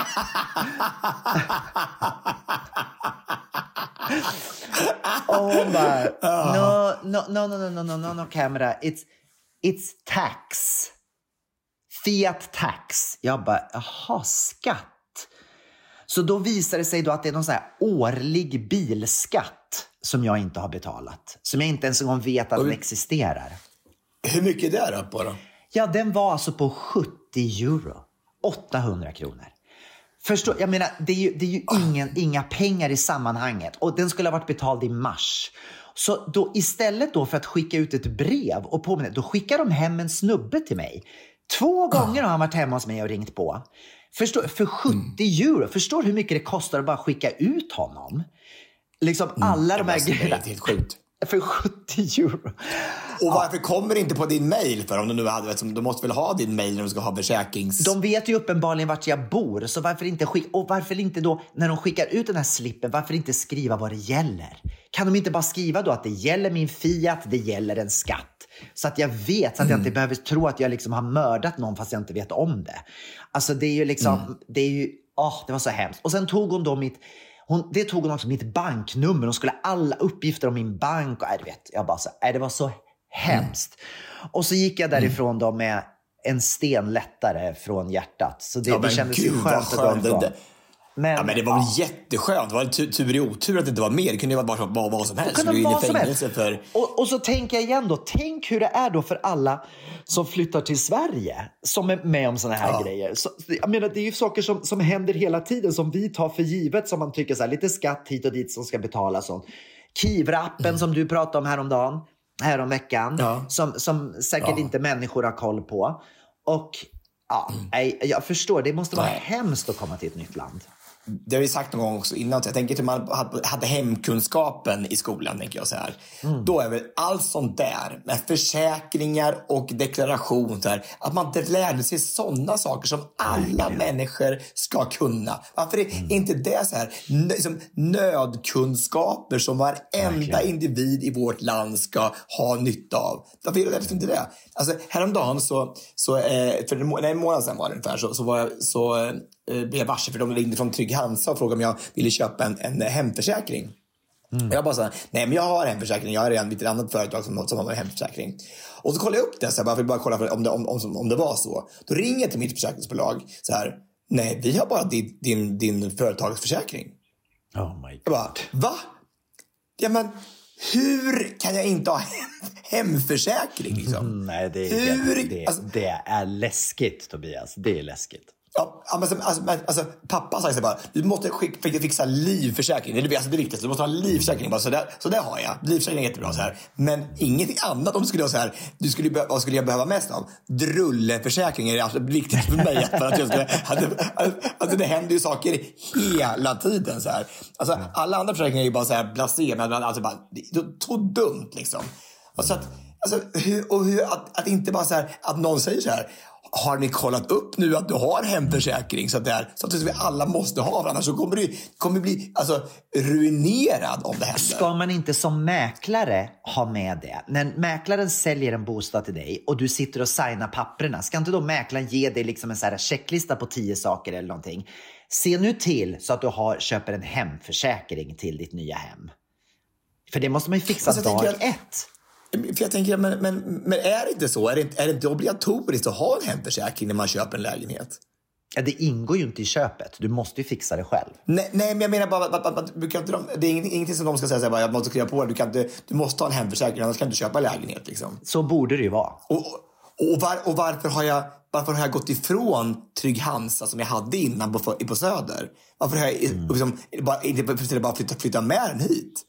och hon bara, no, no, no, no, no, no, no, no, camera. It's, it's tax. Fiat tax. Jag bara, jaha, skatt. Så då visar det sig då att det är någon sån här årlig bilskatt som jag inte har betalat. Som jag inte ens en gång vet att den existerar. Hur mycket är det då då? Ja, den var alltså på 70 euro. 800 kronor. Förstår, jag menar, det är ju, det är ju ingen, inga pengar i sammanhanget. Och den skulle ha varit betald i mars. Så då istället då för att skicka ut ett brev och påminna, då skickar de hem en snubbe till mig. Två gånger har han varit hemma hos mig och ringt på. Förstår, för 70 euro. Förstår du hur mycket det kostar att bara skicka ut honom? Liksom alla de här Alltså, det är grejerna. helt sjukt. För 70 euro. Och varför kommer det inte på din mail för? Om du nu hade, vet, du måste väl ha din mail när du ska ha försäkrings... De vet ju uppenbarligen vart jag bor, så varför inte, skick- och varför inte då, när de skickar ut den här slippen, varför inte skriva vad det gäller? Kan de inte bara skriva då att det gäller min Fiat, det gäller en skatt? Så att jag vet, så att jag inte behöver tro att jag liksom har mördat någon fast jag inte vet om det. Alltså det är ju liksom, det är ju, åh, det var så hemskt. Och sen tog hon då mitt, hon, det tog hon också mitt banknummer. Hon skulle ha alla uppgifter om min bank. Och, äh, du vet, jag bara så, äh, det var så hemskt. Och så gick jag därifrån då med en sten lättare från hjärtat. Så det, Ja, det kändes gud, skönt att gå Men, Ja, men det var väl jätteskönt. Det var tur i otur att det inte var mer. Det kunde ju vara bara vad, som helst. kunde inne i vara vad som helst. för... Och, och så tänker jag igen då, tänk hur det är då för alla som flyttar till Sverige som är med om såna här grejer. Så, jag menar, det är ju saker som, som händer hela tiden som vi tar för givet som man tycker så här, lite skatt hit och dit som ska betalas. Kivra-appen som du pratade om häromdagen, häromveckan, Mm. Ja. som, som säkert Ja. inte människor har koll på. Och ja, nej, jag förstår, det måste vara Nej. hemskt att komma till ett nytt land. Det har vi sagt någon gång också innan. Jag tänker att man hade- hemkunskapen i skolan, tänker jag så här. Mm. Då är väl allt sånt där med försäkringar och deklaration, så här, att man inte lärde sig sådana saker som alla människor ska kunna. Varför är Mm. inte det så här liksom nödkunskaper som varenda individ i vårt land ska ha nytta av? Varför är det inte det? Alltså, häromdagen så, så eh, för en månad sedan var det ungefär, så, så, var jag, så eh, blev jag varse för de ringde från Trygg Hansa och frågade om jag ville köpa en, en hemförsäkring. Och Jag bara sa, nej men jag har hemförsäkring, jag har redan vid ett annat företag som, som har en hemförsäkring. Och så kollade jag upp det, så här, bara för att bara kolla för om, det, om, om, om det var så. Då ringer jag till mitt försäkringsbolag, så här, nej vi har bara din, din, din företagsförsäkring. Oh my Jag bara, va? Ja men, hur kan jag inte ha hem, hemförsäkring liksom? Nej, det är, Hur- det, alltså- det är läskigt Tobias. Det är läskigt. Ja, men alltså, alltså, men, alltså, pappa sa så bara, du måste skick, fixa, livförsäkring. Det är alltså det viktigaste. Du måste ha livförsäkring. Bara, så, där, så där har jag. Livförsäkring är jättebra. Så här. Men ingenting annat. Om du skulle ha så här, du skulle, vad skulle jag behöva mest av? Drulleförsäkring är det absolut viktigaste för mig. För att jag skulle, alltså, alltså, det händer ju saker hela tiden. Så här. Alltså, alla andra försäkringar är ju bara så här blasé. Men alltså, bara, det är så dumt liksom. Och så att, alltså, hur, och hur, att, att inte bara så här, att någon säger så här. Har ni kollat upp nu att du har hemförsäkring? Så att, det är, så att vi alla måste ha, annars så kommer du kommer bli alltså, ruinerad om det händer. Ska man inte som mäklare ha med det? När mäklaren säljer en bostad till dig och du sitter och signar papperna, ska inte då mäklaren ge dig liksom en så här checklista på tio saker eller någonting? Se nu till så att du har, köper en hemförsäkring till ditt nya hem. För det måste man ju fixa jag dag att- ett. För jag tänker, men, men, men är det inte så? Är det inte, är det inte obligatoriskt att ha en hemförsäkring när man köper en lägenhet? Ja, det ingår ju inte i köpet. Du måste ju fixa det själv. Nej, nej men jag menar bara att, du kan inte, de- det är ingenting, som de ska säga så här, bara, jag måste skriva på det. Du, kan inte, du måste ha en hemförsäkring, annars kan du inte köpa lägenhet. Liksom. Så borde det ju vara. Och, och, var, och varför, har jag, varför har jag gått ifrån Trygg Hansa som jag hade innan på, på Söder? Varför har jag liksom, bara, inte bara flytta, flytta med den hit?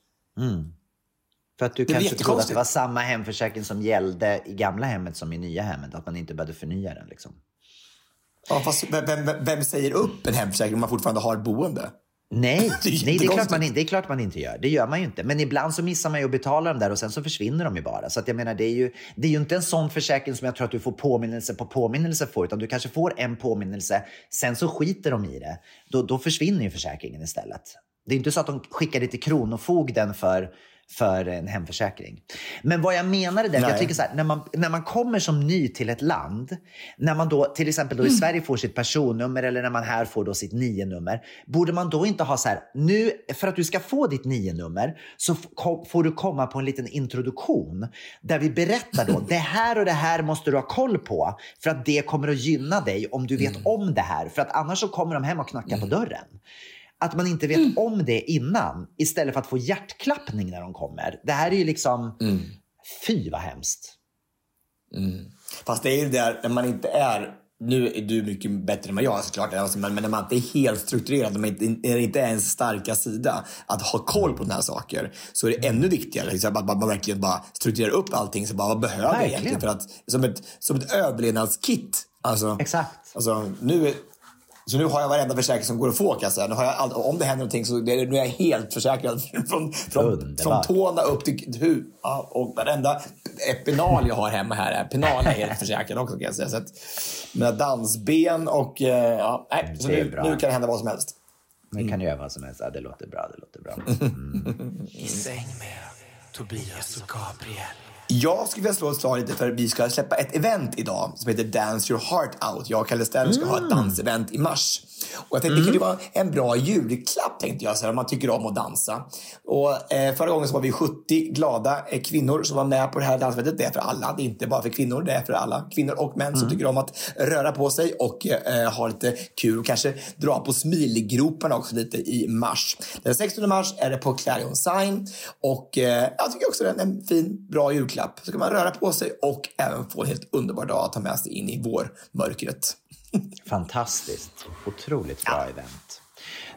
För att du kanske trodde att det var samma hemförsäkring som gällde i gamla hemmet som i nya hemmet. Att man inte behövde förnya den. Liksom. Ja, fast vem, vem, vem säger upp en hemförsäkring om man fortfarande har ett boende? Nej, Det är nej det, är klart man, inte- det är klart man inte gör. Det gör man ju inte. Men ibland så missar man ju att betala dem där och sen så försvinner de ju bara. Så att jag menar, det är ju, det är ju inte en sån försäkring som jag tror att du får påminnelse på påminnelse för. Utan du kanske får en påminnelse, sen så skiter de i det. Då, då försvinner ju försäkringen istället. Det är inte så att de skickar det till Kronofogden för, för en hemförsäkring. Men vad jag menar är det, jag tycker så här, när man, när man kommer som ny till ett land, när man då till exempel då i Sverige får sitt personnummer eller när man här får då sitt nio-nummer, borde man då inte ha så här, nu för att du ska få ditt nio-nummer så får du komma på en liten introduktion där vi berättar då, det här och det här måste du ha koll på för att det kommer att gynna dig om du vet om det här, för att annars så kommer de hem och knackar på dörren. Att man inte vet om det innan istället för att få hjärtklappning när de kommer. Det här är ju liksom, fy vad hemskt. Fast det är ju det där när man inte är nu är du mycket bättre än vad jag är såklart, alltså, men men när man inte är helt strukturerad, när man inte, när det inte är ens starka sida, att ha koll på sådana här saker, så är det ännu viktigare liksom, att man, man verkligen bara strukturerar upp allting. Så bara, vad behöver jag egentligen? För att, som, ett, som ett överlevnadskit. Alltså, Exakt. Alltså, nu, är- så nu har jag varenda försäkring som går att få kan jag säga. Nu har jag all, om det händer någonting så det, nu är jag helt försäkrad från, från, från tårna upp till huvud. Ja, och varenda penal jag har hemma här är penal är helt försäkrad också kan jag säga. Så att, mina dansben och eh, ja, nej, så Det är nu, nu kan det hända vad som helst. Men kan göra vad som helst. Ja, det låter bra. Det låter bra. I säng med Tobias och Gabriel. Jag skulle vilja slå ett slag lite för vi ska släppa ett event idag som heter Dance your heart out. Jag och Kalle Stenn ska ha ett dansevent i mars. Och jag tänkte det kan vara en bra julklapp tänkte jag, så här, om man tycker om att dansa. Och eh, förra gången så var vi 70 glada eh, kvinnor som var med på det här danseventet. Det är för alla, det är inte bara för kvinnor, det är för alla kvinnor och män som tycker om att röra på sig och eh, ha lite kul och kanske dra på smilgroparna också lite i mars. Den 16 mars är det på Clarion Sign och eh, jag tycker också det är en fin, bra julklapp. Så kan man röra på sig och även få en helt underbar dag att ta med sig in i vårmörkret. Fantastiskt. Otroligt bra event.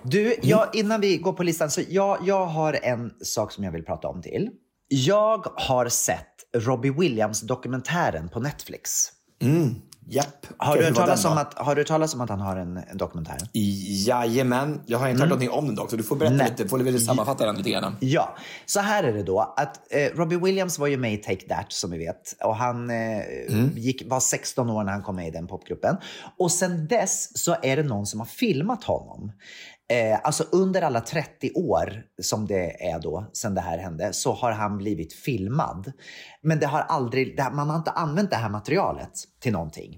Du, jag, innan vi går på listan, så jag, jag har en sak som jag vill prata om till. Jag har sett Robbie Williams-dokumentären på Netflix. Japp. Har du, var talas om att, har du talas om att han har en, en dokumentär? Jajamän. Jag har inte hört någonting om den dock, så du får berätta Nej. lite. Får du väl sammanfatta den lite grann? Ja, så här är det då. Att, eh, Robbie Williams var ju med i Take That som vi vet. Och han eh, gick, var 16 år när han kom med i den popgruppen. Och sen dess så är det någon som har filmat honom. Eh, alltså under alla 30 år som det är då, sen det här hände, så har han blivit filmad. Men det har aldrig, det, här- man har inte använt det här materialet till någonting.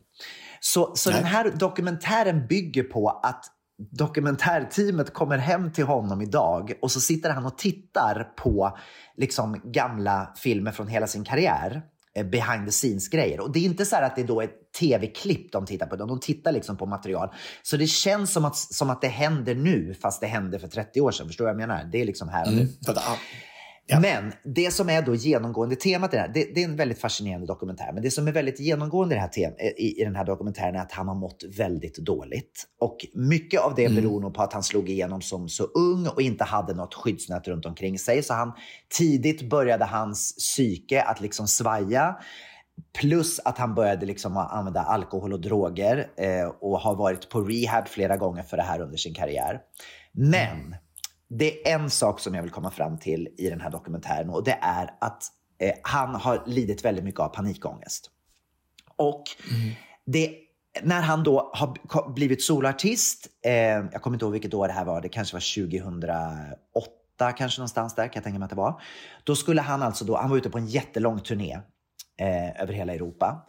Så, så den här dokumentären bygger på att dokumentärteamet kommer hem till honom idag och så sitter han och tittar på liksom gamla filmer från hela sin karriär. Eh, behind the scenes-grejer. Och det är inte så här att det då är tv-klipp de tittar på, utan de tittar liksom på material. Så det känns som att, som att det händer nu, fast det hände för 30 år sedan. Förstår du vad jag menar? Det är liksom här och nu ah, Men det som är då genomgående temat i det här, det, det är en väldigt fascinerande dokumentär, men det som är väldigt genomgående i, det här tem, i, i den här dokumentären är att han har mått väldigt dåligt. Och mycket av det Mm. beror nog på att han slog igenom som så ung och inte hade något skyddsnät runt omkring sig. Så han, tidigt började hans psyke att liksom svaja. Plus att han började liksom använda alkohol och droger eh, och har varit på rehab flera gånger för det här under sin karriär. Men det är en sak som jag vill komma fram till i den här dokumentären och det är att eh, han har lidit väldigt mycket av panikångest. Och det, när han då har blivit solartist, eh, jag kommer inte ihåg vilket år det här var, det kanske var 2008, kanske någonstans där kan jag tänka mig att det var. Då skulle han alltså då, han var ute på en jättelång turné eh, över hela Europa.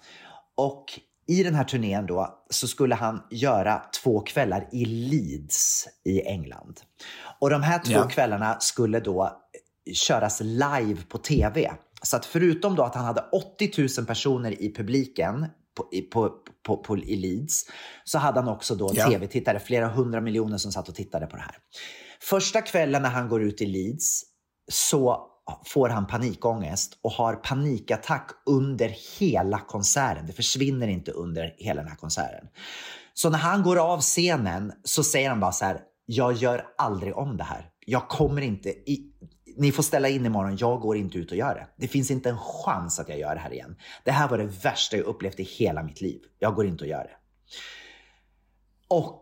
Och i den här turnén då så skulle han göra två kvällar i Leeds i England. Och de här två Ja. kvällarna skulle då eh, köras live på tv. Så att förutom då att han hade 80 000 personer i publiken på, i, på, på, på, i Leeds så hade han också då Ja. tv-tittare, flera hundra miljoner som satt och tittade på det här. Första kvällen när han går ut i Leeds så får han panikångest och har panikattack under hela konserten. Det försvinner inte under hela den här konserten. Så när han går av scenen så säger han bara så här, jag gör aldrig om det här. Jag kommer inte, i, ni får ställa in imorgon, jag går inte ut och gör det. Det finns inte en chans att jag gör det här igen. Det här var det värsta jag upplevt i hela mitt liv. Jag går inte och gör det. Och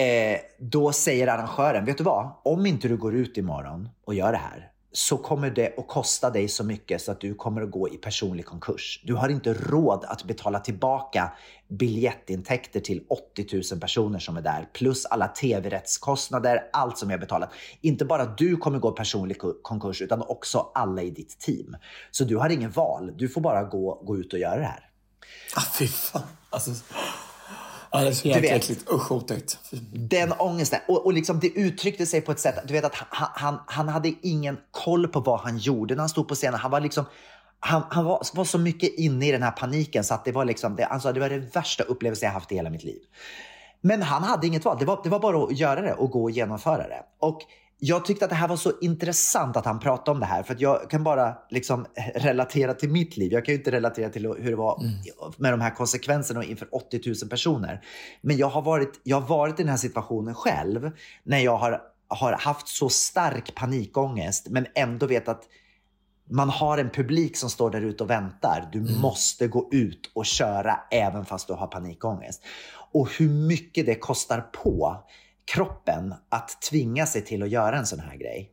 eh, då säger arrangören, vet du vad? Om inte du går ut imorgon och gör det här så kommer det att kosta dig så mycket så att du kommer att gå i personlig konkurs. Du har inte råd att betala tillbaka biljettintäkter till 80 000 personer som är där, plus alla tv-rättskostnader, allt som jag betalat. Inte bara du kommer gå i personlig konkurs, utan också alla i ditt team. Så du har ingen val. Du får bara gå, gå ut och göra det här. Ah, fy fan. Alltså, ja, det är så jäkla äckligt. Usch, otäckt. Den ångesten. Och, och liksom det uttryckte sig på ett sätt, du vet att han, han, han hade ingen koll på vad han gjorde när han stod på scenen. Han var liksom, han, han var, var så mycket inne i den här paniken så att det var liksom, det, alltså det var det värsta upplevelsen jag haft i hela mitt liv. Men han hade inget val. Det var, det var bara att göra det och gå och genomföra det. Och jag tyckte att det här var så intressant att han pratade om det här. För att jag kan bara liksom relatera till mitt liv. Jag kan ju inte relatera till hur det var med de här konsekvenserna inför 80 000 personer. Men jag har varit, jag har varit i den här situationen själv. När jag har, har haft så stark panikångest men ändå vet att man har en publik som står där ute och väntar. Du måste gå ut och köra även fast du har panikångest. Och hur mycket det kostar på kroppen att tvinga sig till att göra en sån här grej.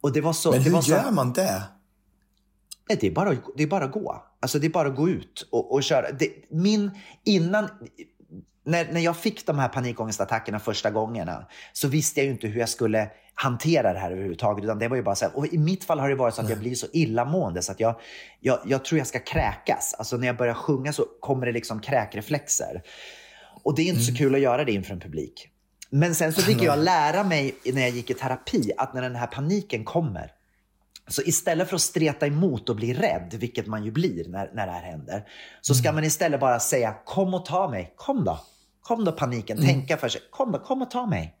Och det var så, Men det hur var så, gör man det? Nej, det, är bara, det är bara att gå. Alltså det är bara att gå ut och, och köra. Det, min, innan, när, när jag fick de här panikångestattackerna första gångerna så visste jag ju inte hur jag skulle hantera det här överhuvudtaget. Utan det var ju bara så här, och I mitt fall har det varit så att jag blir så illamående så att jag, jag, jag tror jag ska kräkas. Alltså när jag börjar sjunga så kommer det liksom kräkreflexer. Och det är inte så kul att göra det inför en publik. Men sen så fick jag lära mig när jag gick i terapi att när den här paniken kommer så istället för att streta emot och bli rädd, vilket man ju blir när, när det här händer, så ska man istället bara säga kom och ta mig. Kom då. Kom då paniken. Tänka för sig. Kom då, kom och ta mig.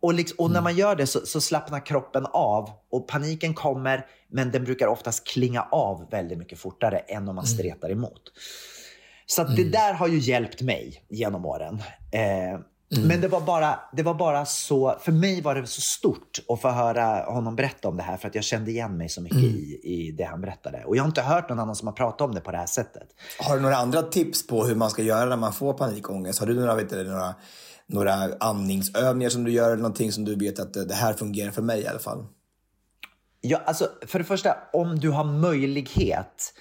Och, liksom, och när man gör det så, så slappnar kroppen av och paniken kommer, men den brukar oftast klinga av väldigt mycket fortare än om man stretar emot. Så det där har ju hjälpt mig genom åren. Eh, Men det var, bara, det var bara så, för mig var det så stort att få höra honom berätta om det här för att jag kände igen mig så mycket i, i det han berättade. Och jag har inte hört någon annan som har pratat om det på det här sättet. Har du några andra tips på hur man ska göra när man får panikångest? Har du några, vet du, några, några andningsövningar som du gör eller någonting som du vet att det här fungerar för mig i alla fall? Ja, alltså, för det första, om du har möjlighet.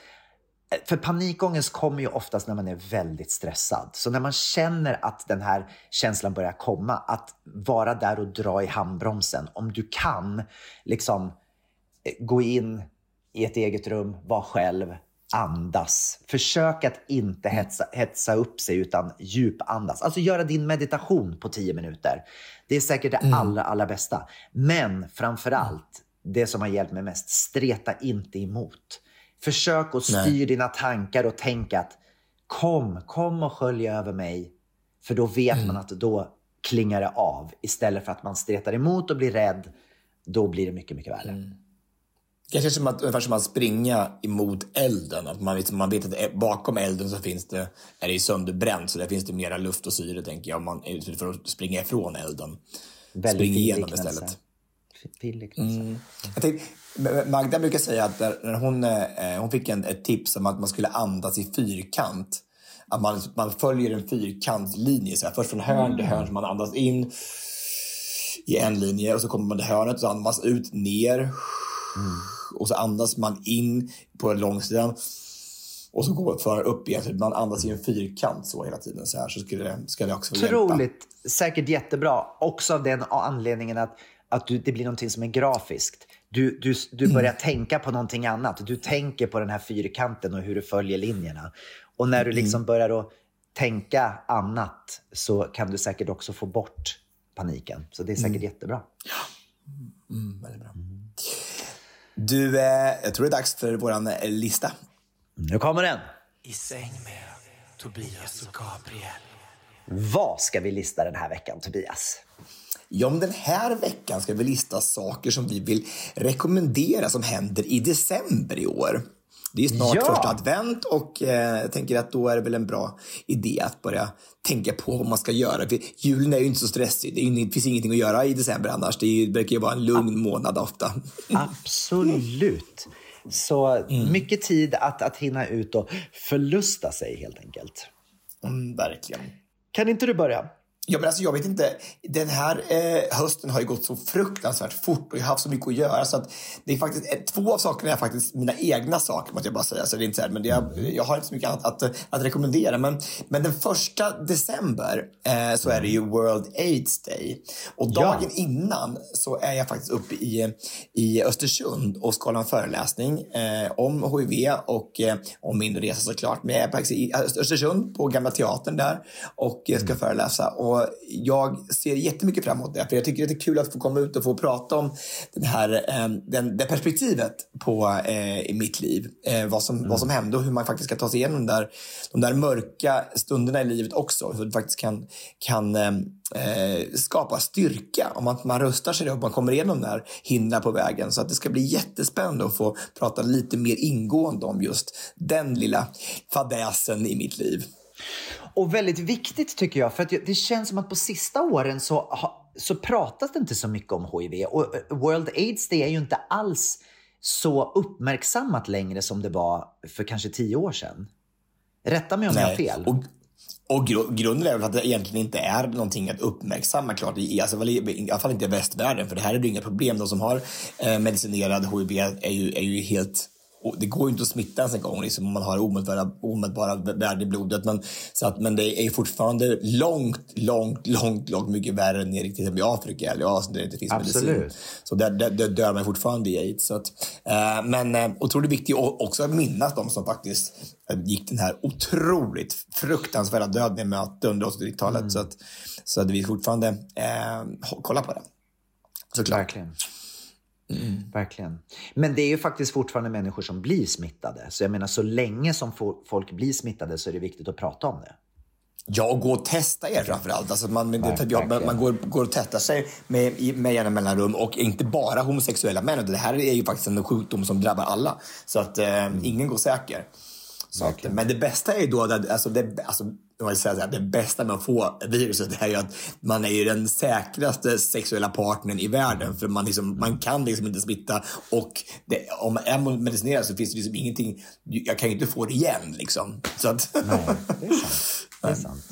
För panikångest kommer ju oftast när man är väldigt stressad. Så när man känner att den här känslan börjar komma, att vara där och dra i handbromsen. Om du kan liksom eh, gå in i ett eget rum, vara själv, andas. Försök att inte hetsa, hetsa upp sig utan djupandas. Alltså göra din meditation på 10 minuter. Det är säkert det allra, allra bästa. Men framför allt, det som har hjälpt mig mest, streta inte emot. Försök att styra dina tankar och tänk att kom, kom och skölj över mig. För då vet man att då klingar det av. Istället för att man stretar emot och blir rädd. Då blir det mycket, mycket värre. Kanske som att, ungefär som att springa emot elden. Att man, liksom, man vet att bakom elden så finns det, är det sönderbränt så där finns det mera luft och syre tänker jag. Om man, för att springa ifrån elden. Väldigt Spring igenom istället. Fin liknelse. Mm. Jag tänkte, Magda brukar säga att när hon, eh, hon fick en, ett tips om att man skulle andas i fyrkant. Att man, man följer en fyrkantslinje. Så här, först från hörn till hörn, så man andas in i en linje och så kommer man till hörnet och så andas man ut ner. Och så andas man in på långsidan. Och så går för upp igen. Så man andas i en fyrkant så hela tiden. Så här så skulle det, ska det också hjälpa. Otroligt, säkert jättebra. Också av den anledningen att, att du, det blir någonting som är grafiskt. Du, du, du Mm. börjar tänka på någonting annat. Du tänker på den här fyrkanten och hur du följer linjerna. Och när du Mm. liksom börjar att tänka annat så kan du säkert också få bort paniken. Så det är säkert jättebra. Mm, väldigt bra. Du, eh, jag tror det är dags för våran eh, lista. Nu kommer den. I säng med Tobias och Gabriel. Vad ska vi lista den här veckan, Tobias? Ja, men den här veckan ska vi lista saker som vi vill rekommendera som händer i december i år. Det är snart Ja. första advent och eh, jag tänker att då är det väl en bra idé att börja tänka på vad man ska göra. För julen är ju inte så stressig. Det, är det finns ingenting att göra i december annars. Det, är, ju- vara en lugn månad ofta. Absolut. Så mycket tid att, att hinna ut och förlusta sig helt enkelt. Mm, verkligen. Kan inte du börja? Ja, men alltså, jag vet inte. Den här eh, hösten har ju gått så fruktansvärt fort och jag har haft så mycket att göra så att det är faktiskt eh, två av sakerna är faktiskt mina egna saker måste jag bara säga. Så det är inte så här, men jag, jag har inte så mycket annat att, att rekommendera. Men, men den första december eh, så är det ju World AIDS Day och dagen innan så är jag faktiskt uppe i, i Östersund och ska hålla en föreläsning eh, om HIV och eh, om min resa såklart. Men jag är i Östersund på Gamla Teatern där och eh, ska föreläsa. Och jag ser jättemycket fram emot det. För jag tycker det är kul att få komma ut och få prata om den här, eh, den, det perspektivet på eh, i mitt liv. Eh, vad, som, vad som hände och hur man faktiskt ska ta sig igenom där, de där mörka stunderna i livet också. Så att det faktiskt kan, kan eh, eh, skapa styrka om man, man rustar sig och man kommer igenom där hindren på vägen. Så att det ska bli jättespännande att få prata lite mer ingående om just den lilla fadäsen i mitt liv. Och väldigt viktigt tycker jag, för att det känns som att på sista åren så, så pratas det inte så mycket om HIV. Och eh, World AIDS Day är ju inte alls så uppmärksammat längre som det var för kanske tio år sedan. Rätta mig om jag har fel. Och, och gru- grunden är väl att det egentligen inte är någonting att uppmärksamma klart. I, alltså, i, alla fall inte i västvärlden. För det här är ju inga problem. De som har eh, medicinerad HIV är ju, är ju helt och det går ju inte att smitta ens en gång liksom, om man har omätbara, omätbara värden i blodet. Men, så att, men det är fortfarande långt, långt, långt, långt mycket värre ner i till exempel Afrika eller Asien där det inte finns Absolut. medicin. Så där, där, där dör man fortfarande i aids. Så att, eh, men eh, otroligt viktigt också att minnas de som faktiskt eh, gick den här otroligt fruktansvärda döden i möte under 80-talet. Så, att, så att vi fortfarande eh, kollar på det. Såklart. Verkligen. Verkligen. Men det är ju faktiskt fortfarande människor som blir smittade. Så jag menar, så länge som fo- folk blir smittade så är det viktigt att prata om det. Ja, och gå och testa er framförallt. Alltså man, det, ja, man, man går, går och testar sig med, med jämna mellanrum och inte bara homosexuella män. Det här är ju faktiskt en sjukdom som drabbar alla. Så att eh, ingen går säker. Så att, men det bästa är ju då, att, alltså det, alltså, vill säga så här, det bästa med att få viruset är ju att man är ju den säkraste sexuella partnern i världen. För man, liksom, man kan liksom inte smitta och det, om man är medicinerad så finns det liksom ingenting, jag kan ju inte få det igen liksom. Så att, Nej, det är sant. Det är sant.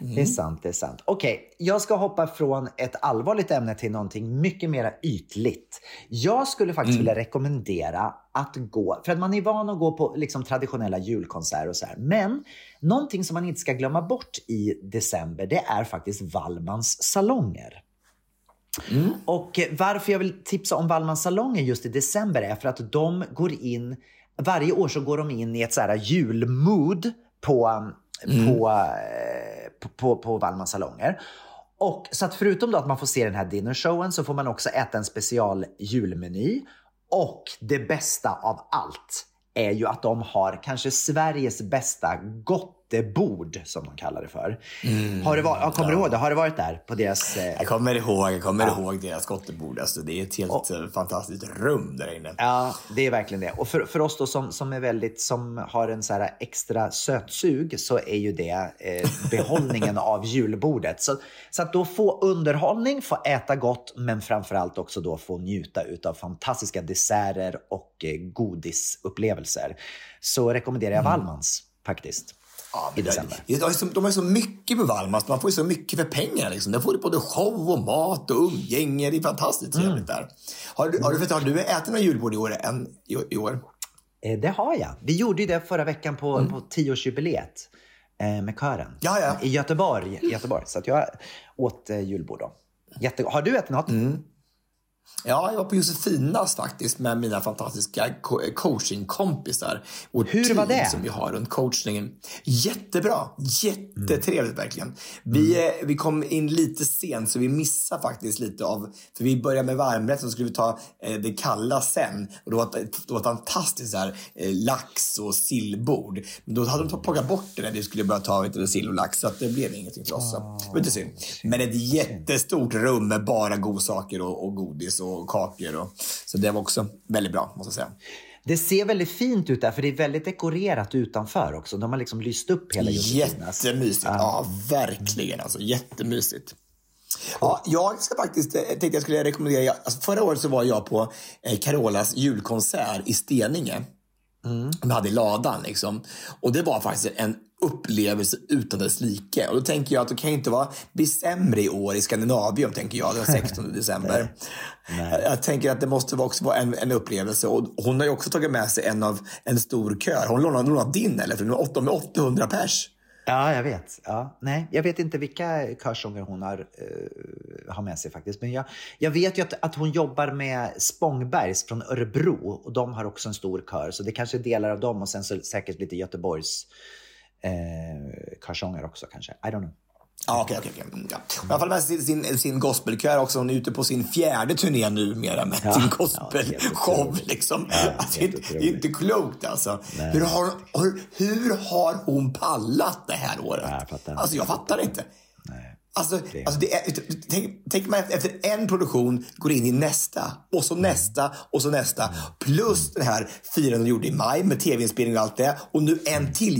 Det är sant, det är sant. Okej, jag ska hoppa från ett allvarligt ämne till någonting mycket mer ytligt. Jag skulle faktiskt vilja rekommendera att gå, för att man är van att gå på liksom traditionella julkonserter och så här. Men någonting som man inte ska glömma bort i december, det är faktiskt Wallmans salonger. Och eh, varför jag vill tipsa om Wallmans salonger just i december är för att de går in, varje år så går de in i ett så här julmood på, på, eh, på, på, på Wallmans salonger. Och så att förutom då att man får se den här dinnershowen så får man också äta en special julmeny. Och det bästa av allt är ju att de har kanske Sveriges bästa gott skottebord som de kallar det för. har det varit, ja, kommer du ihåg det? Har du varit där på deras... Eh, Jag kommer ihåg, jag kommer ihåg deras skottebord. Alltså, det är ett helt eh, fantastiskt rum där inne. Ja, det är verkligen det. Och för, för oss då som, som är väldigt, som har en så här extra sötsug så är ju det eh, behållningen av julbordet. Så, så att då få underhållning, få äta gott, men framförallt också då få njuta utav fantastiska desserter och eh, godisupplevelser. Så rekommenderar jag Wallmans faktiskt. Ja, I december. det- De har, så, de har så mycket på Valmas. Man får ju så mycket för pengar. Liksom. Där får du både show och mat och umgänge. Det är fantastiskt Mm. trevligt där. Har du, har, du, har du ätit några julbord i år? Än, i, i år? Eh, det har jag. Vi gjorde ju det förra veckan på, på tioårsjubileet eh, med kören. Ja, ja. I Göteborg. Göteborg. Så att jag åt eh, julbord då. Jätte... Har du ätit något? Ja, jag var på Josefinas faktiskt med mina fantastiska co- coachingkompisar. Vårt Hur var det? som vi har runt coachningen. Jättebra, jättetrevligt verkligen. Vi, eh, vi kom in lite sent så vi missade faktiskt lite av, för vi började med varmrätt så skulle vi ta eh, det kalla sen. Och det var, det var ett fantastiskt så här, eh, lax och sillbord. Men då hade de plockat bort det när vi skulle börja ta du, sill och lax så att det blev ingenting för oss. Så det var lite synd. Men ett jättestort rum med bara godsaker och, och godis och kakor. Och, så det var också väldigt bra måste jag säga. Det ser väldigt fint ut där, för det är väldigt dekorerat utanför också. De har liksom lyst upp hela Josefinas. Jättemysigt. Ja, verkligen. Alltså, jättemysigt. Ja, jag ska faktiskt, eh, tänkte jag skulle rekommendera, alltså förra året så var jag på eh, Carolas julkonsert i Steninge. De hade i ladan liksom. Och det var faktiskt en upplevelse utan dess like. Och då tänker jag att det kan inte vara, bli sämre i år i Skandinavium, tänker jag, den 16 december. jag, jag tänker att det måste vara också vara en, en upplevelse. Och hon har ju också tagit med sig en av en stor kör. Hon lånade, lånade din, eller? För de är 800 pers. Ja, jag vet. Ja, nej, jag vet inte vilka körsånger hon har, uh, har med sig faktiskt. Men jag, jag vet ju att, att hon jobbar med Spångbergs från Örebro och de har också en stor kör. Så det kanske är delar av dem och sen så säkert lite Göteborgs eh, körsånger också kanske. I don't know. Ja, okej, okej. okej. Mm, Ja. Hon har i alla fall med sin, sin, sin gospelkör också. Hon är ute på sin fjärde turné numera med Ja, sin ja, gospelshow. helt liksom. Ja, alltså, det, är inte- det klokt alltså. Hur har, hur, hur har hon pallat det här året? Ja, jag fattar. Alltså, jag fattar inte. Alltså, alltså det är, tänk, tänk man efter, en produktion går in i nästa och så nästa och så nästa. Plus den här firandet de gjorde i maj med tv-inspelning och allt det. Och nu en till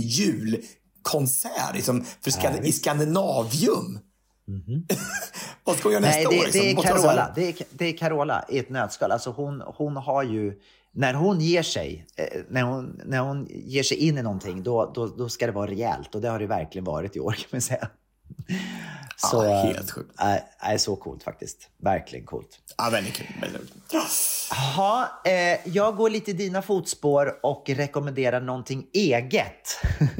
julkonsert liksom, för Skand- i Skandinavium. Vad ska hon göra Nej, nästa det, år? Liksom? det, är Carola. Det, är, det är Carola i ett nötskal. Alltså hon, hon har ju... När hon ger sig, eh, när hon, när hon ger sig in i någonting, då, då, då ska det vara rejält. Och det har det verkligen varit i år kan man säga. Så, Ja, helt sjukt. Äh, äh, så coolt faktiskt. Verkligen coolt. Ja, väldigt kul. Väldigt kul. Jaha, eh, jag går lite i dina fotspår och rekommenderar någonting eget.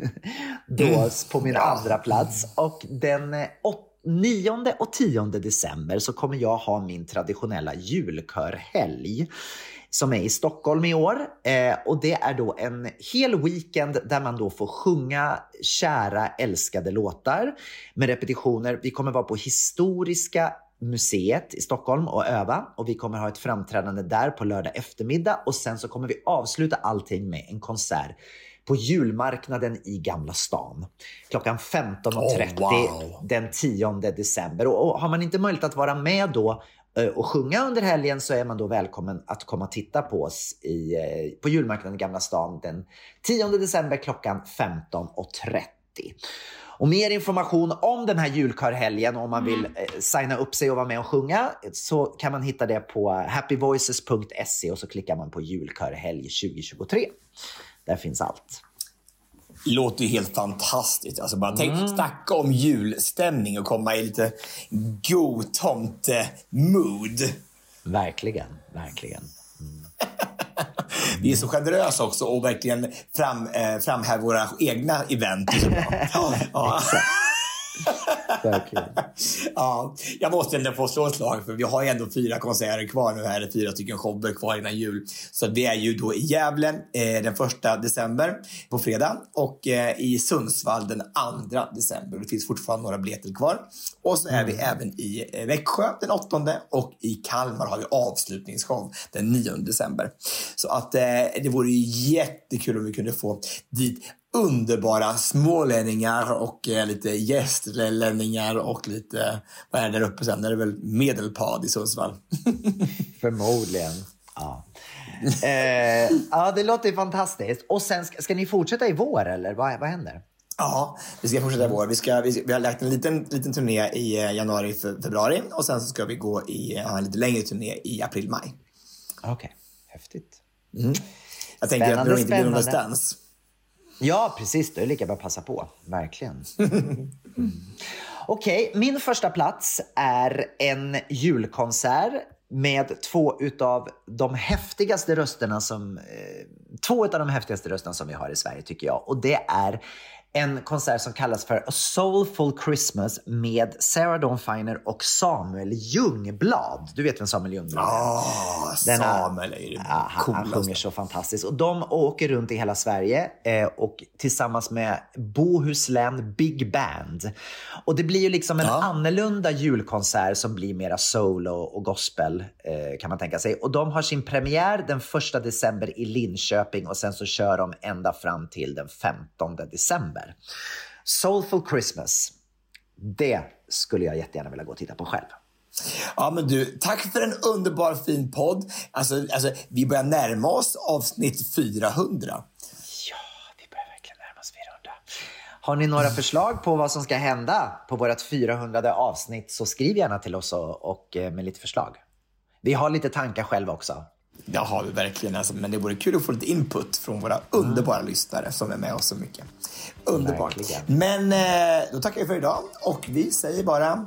Då på min andra plats. Och den eh, åt- 9 och 10 december så kommer jag ha min traditionella julkörhelg som är i Stockholm i år. Eh, och det är då en hel weekend där man då får sjunga kära älskade låtar med repetitioner. Vi kommer vara på Historiska museet i Stockholm och öva och vi kommer ha ett framträdande där på lördag eftermiddag och sen så kommer vi avsluta allting med en konsert på julmarknaden i Gamla stan klockan 15.30 Oh, wow. den 10 december. Och, och har man inte möjlighet att vara med då och sjunga under helgen så är man då välkommen att komma och titta på oss i, eh, på julmarknaden i Gamla stan den 10 december klockan 15.30. Och mer information om den här julkörhelgen om man vill eh, signa upp sig och vara med och sjunga så kan man hitta det på happyvoices.se och så klickar man på julkörhelg 2023. Där finns allt. Låter ju helt fantastiskt. Alltså bara tänk, Mm. snacka om julstämning och komma i lite god tomte-mood. Verkligen, verkligen. Vi är så generösa också och verkligen fram, eh, framhäver våra egna event. ja, ja. verkligen. ja, jag måste ändå få slå ett slag för vi har ju ändå fyra konserter kvar nu här, fyra stycken shower kvar innan jul. Så det är ju då i Gävle eh, den första december på fredag och eh, i Sundsvall den andra december. Det finns fortfarande några biljetter kvar. Och så är vi även i eh, Växjö den åttonde och i Kalmar har vi avslutningsshow den 9 december. Så att eh, det vore ju jättekul om vi kunde få dit underbara smålänningar och eh, lite gästlänningar och lite, vad är det där uppe sen? Det är väl medelpad i Sundsvall. Förmodligen. Ja. Eh, ja, det låter fantastiskt. Och sen, ska, ska ni fortsätta i vår eller vad, vad händer? Ja, vi ska fortsätta i vår. Vi, ska, vi, vi har lagt en liten, liten turné i eh, januari, fe- februari och sen så ska vi gå i ha en lite längre turné i april, maj. Okej, häftigt. Jag tänker att Spännande, det inte blir någon spännande. Ja, precis. Då är det lika bra att passa på. Verkligen. Mm. Okej, min första plats är en julkonsert med två utav de häftigaste rösterna som eh, två utav de häftigaste rösterna som vi har i Sverige tycker jag. Och det är en konsert som kallas för A Soulful Christmas med Sarah Dawn Finer och Samuel Ljungblad. Du vet vem Samuel Ljungblad är? Ah, Denna- Samuel är ju det Ja, han, sjunger så fantastiskt. Och de åker runt i hela Sverige eh, och tillsammans med Bohuslän Big Band. Och det blir ju liksom en annorlunda julkonsert som blir mera soul och, och gospel eh, kan man tänka sig. Och de har sin premiär den 1 december i Linköping och sen så kör de ända fram till den 15 december. Soulful Christmas. Det skulle jag jättegärna vilja gå och titta på själv. Ja, men du, tack för en underbar fin podd. Alltså, alltså, vi börjar närma oss avsnitt 400. Ja, vi börjar verkligen närma oss 400. Har ni några förslag på vad som ska hända på vårt 400 avsnitt så skriv gärna till oss och, och eh, med lite förslag. Vi har lite tankar själva också. Det har vi verkligen. Alltså, men det vore kul att få lite input från våra underbara lyssnare som är med oss så mycket. Underbart. Verkligen. Men eh, då tackar vi för idag och vi säger bara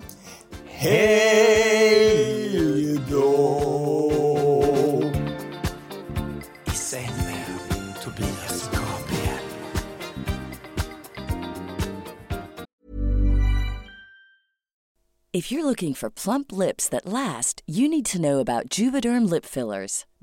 Hej då! I säng med Tobias och Gabriel. If you're looking for plump lips that last, you need to know about Juvederm lip fillers.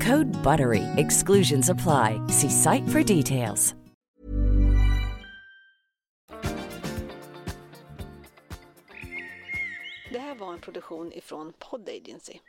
Code BUTTERY. Exclusions apply. See site for details. Det här var en produktion ifrån Pod Agency.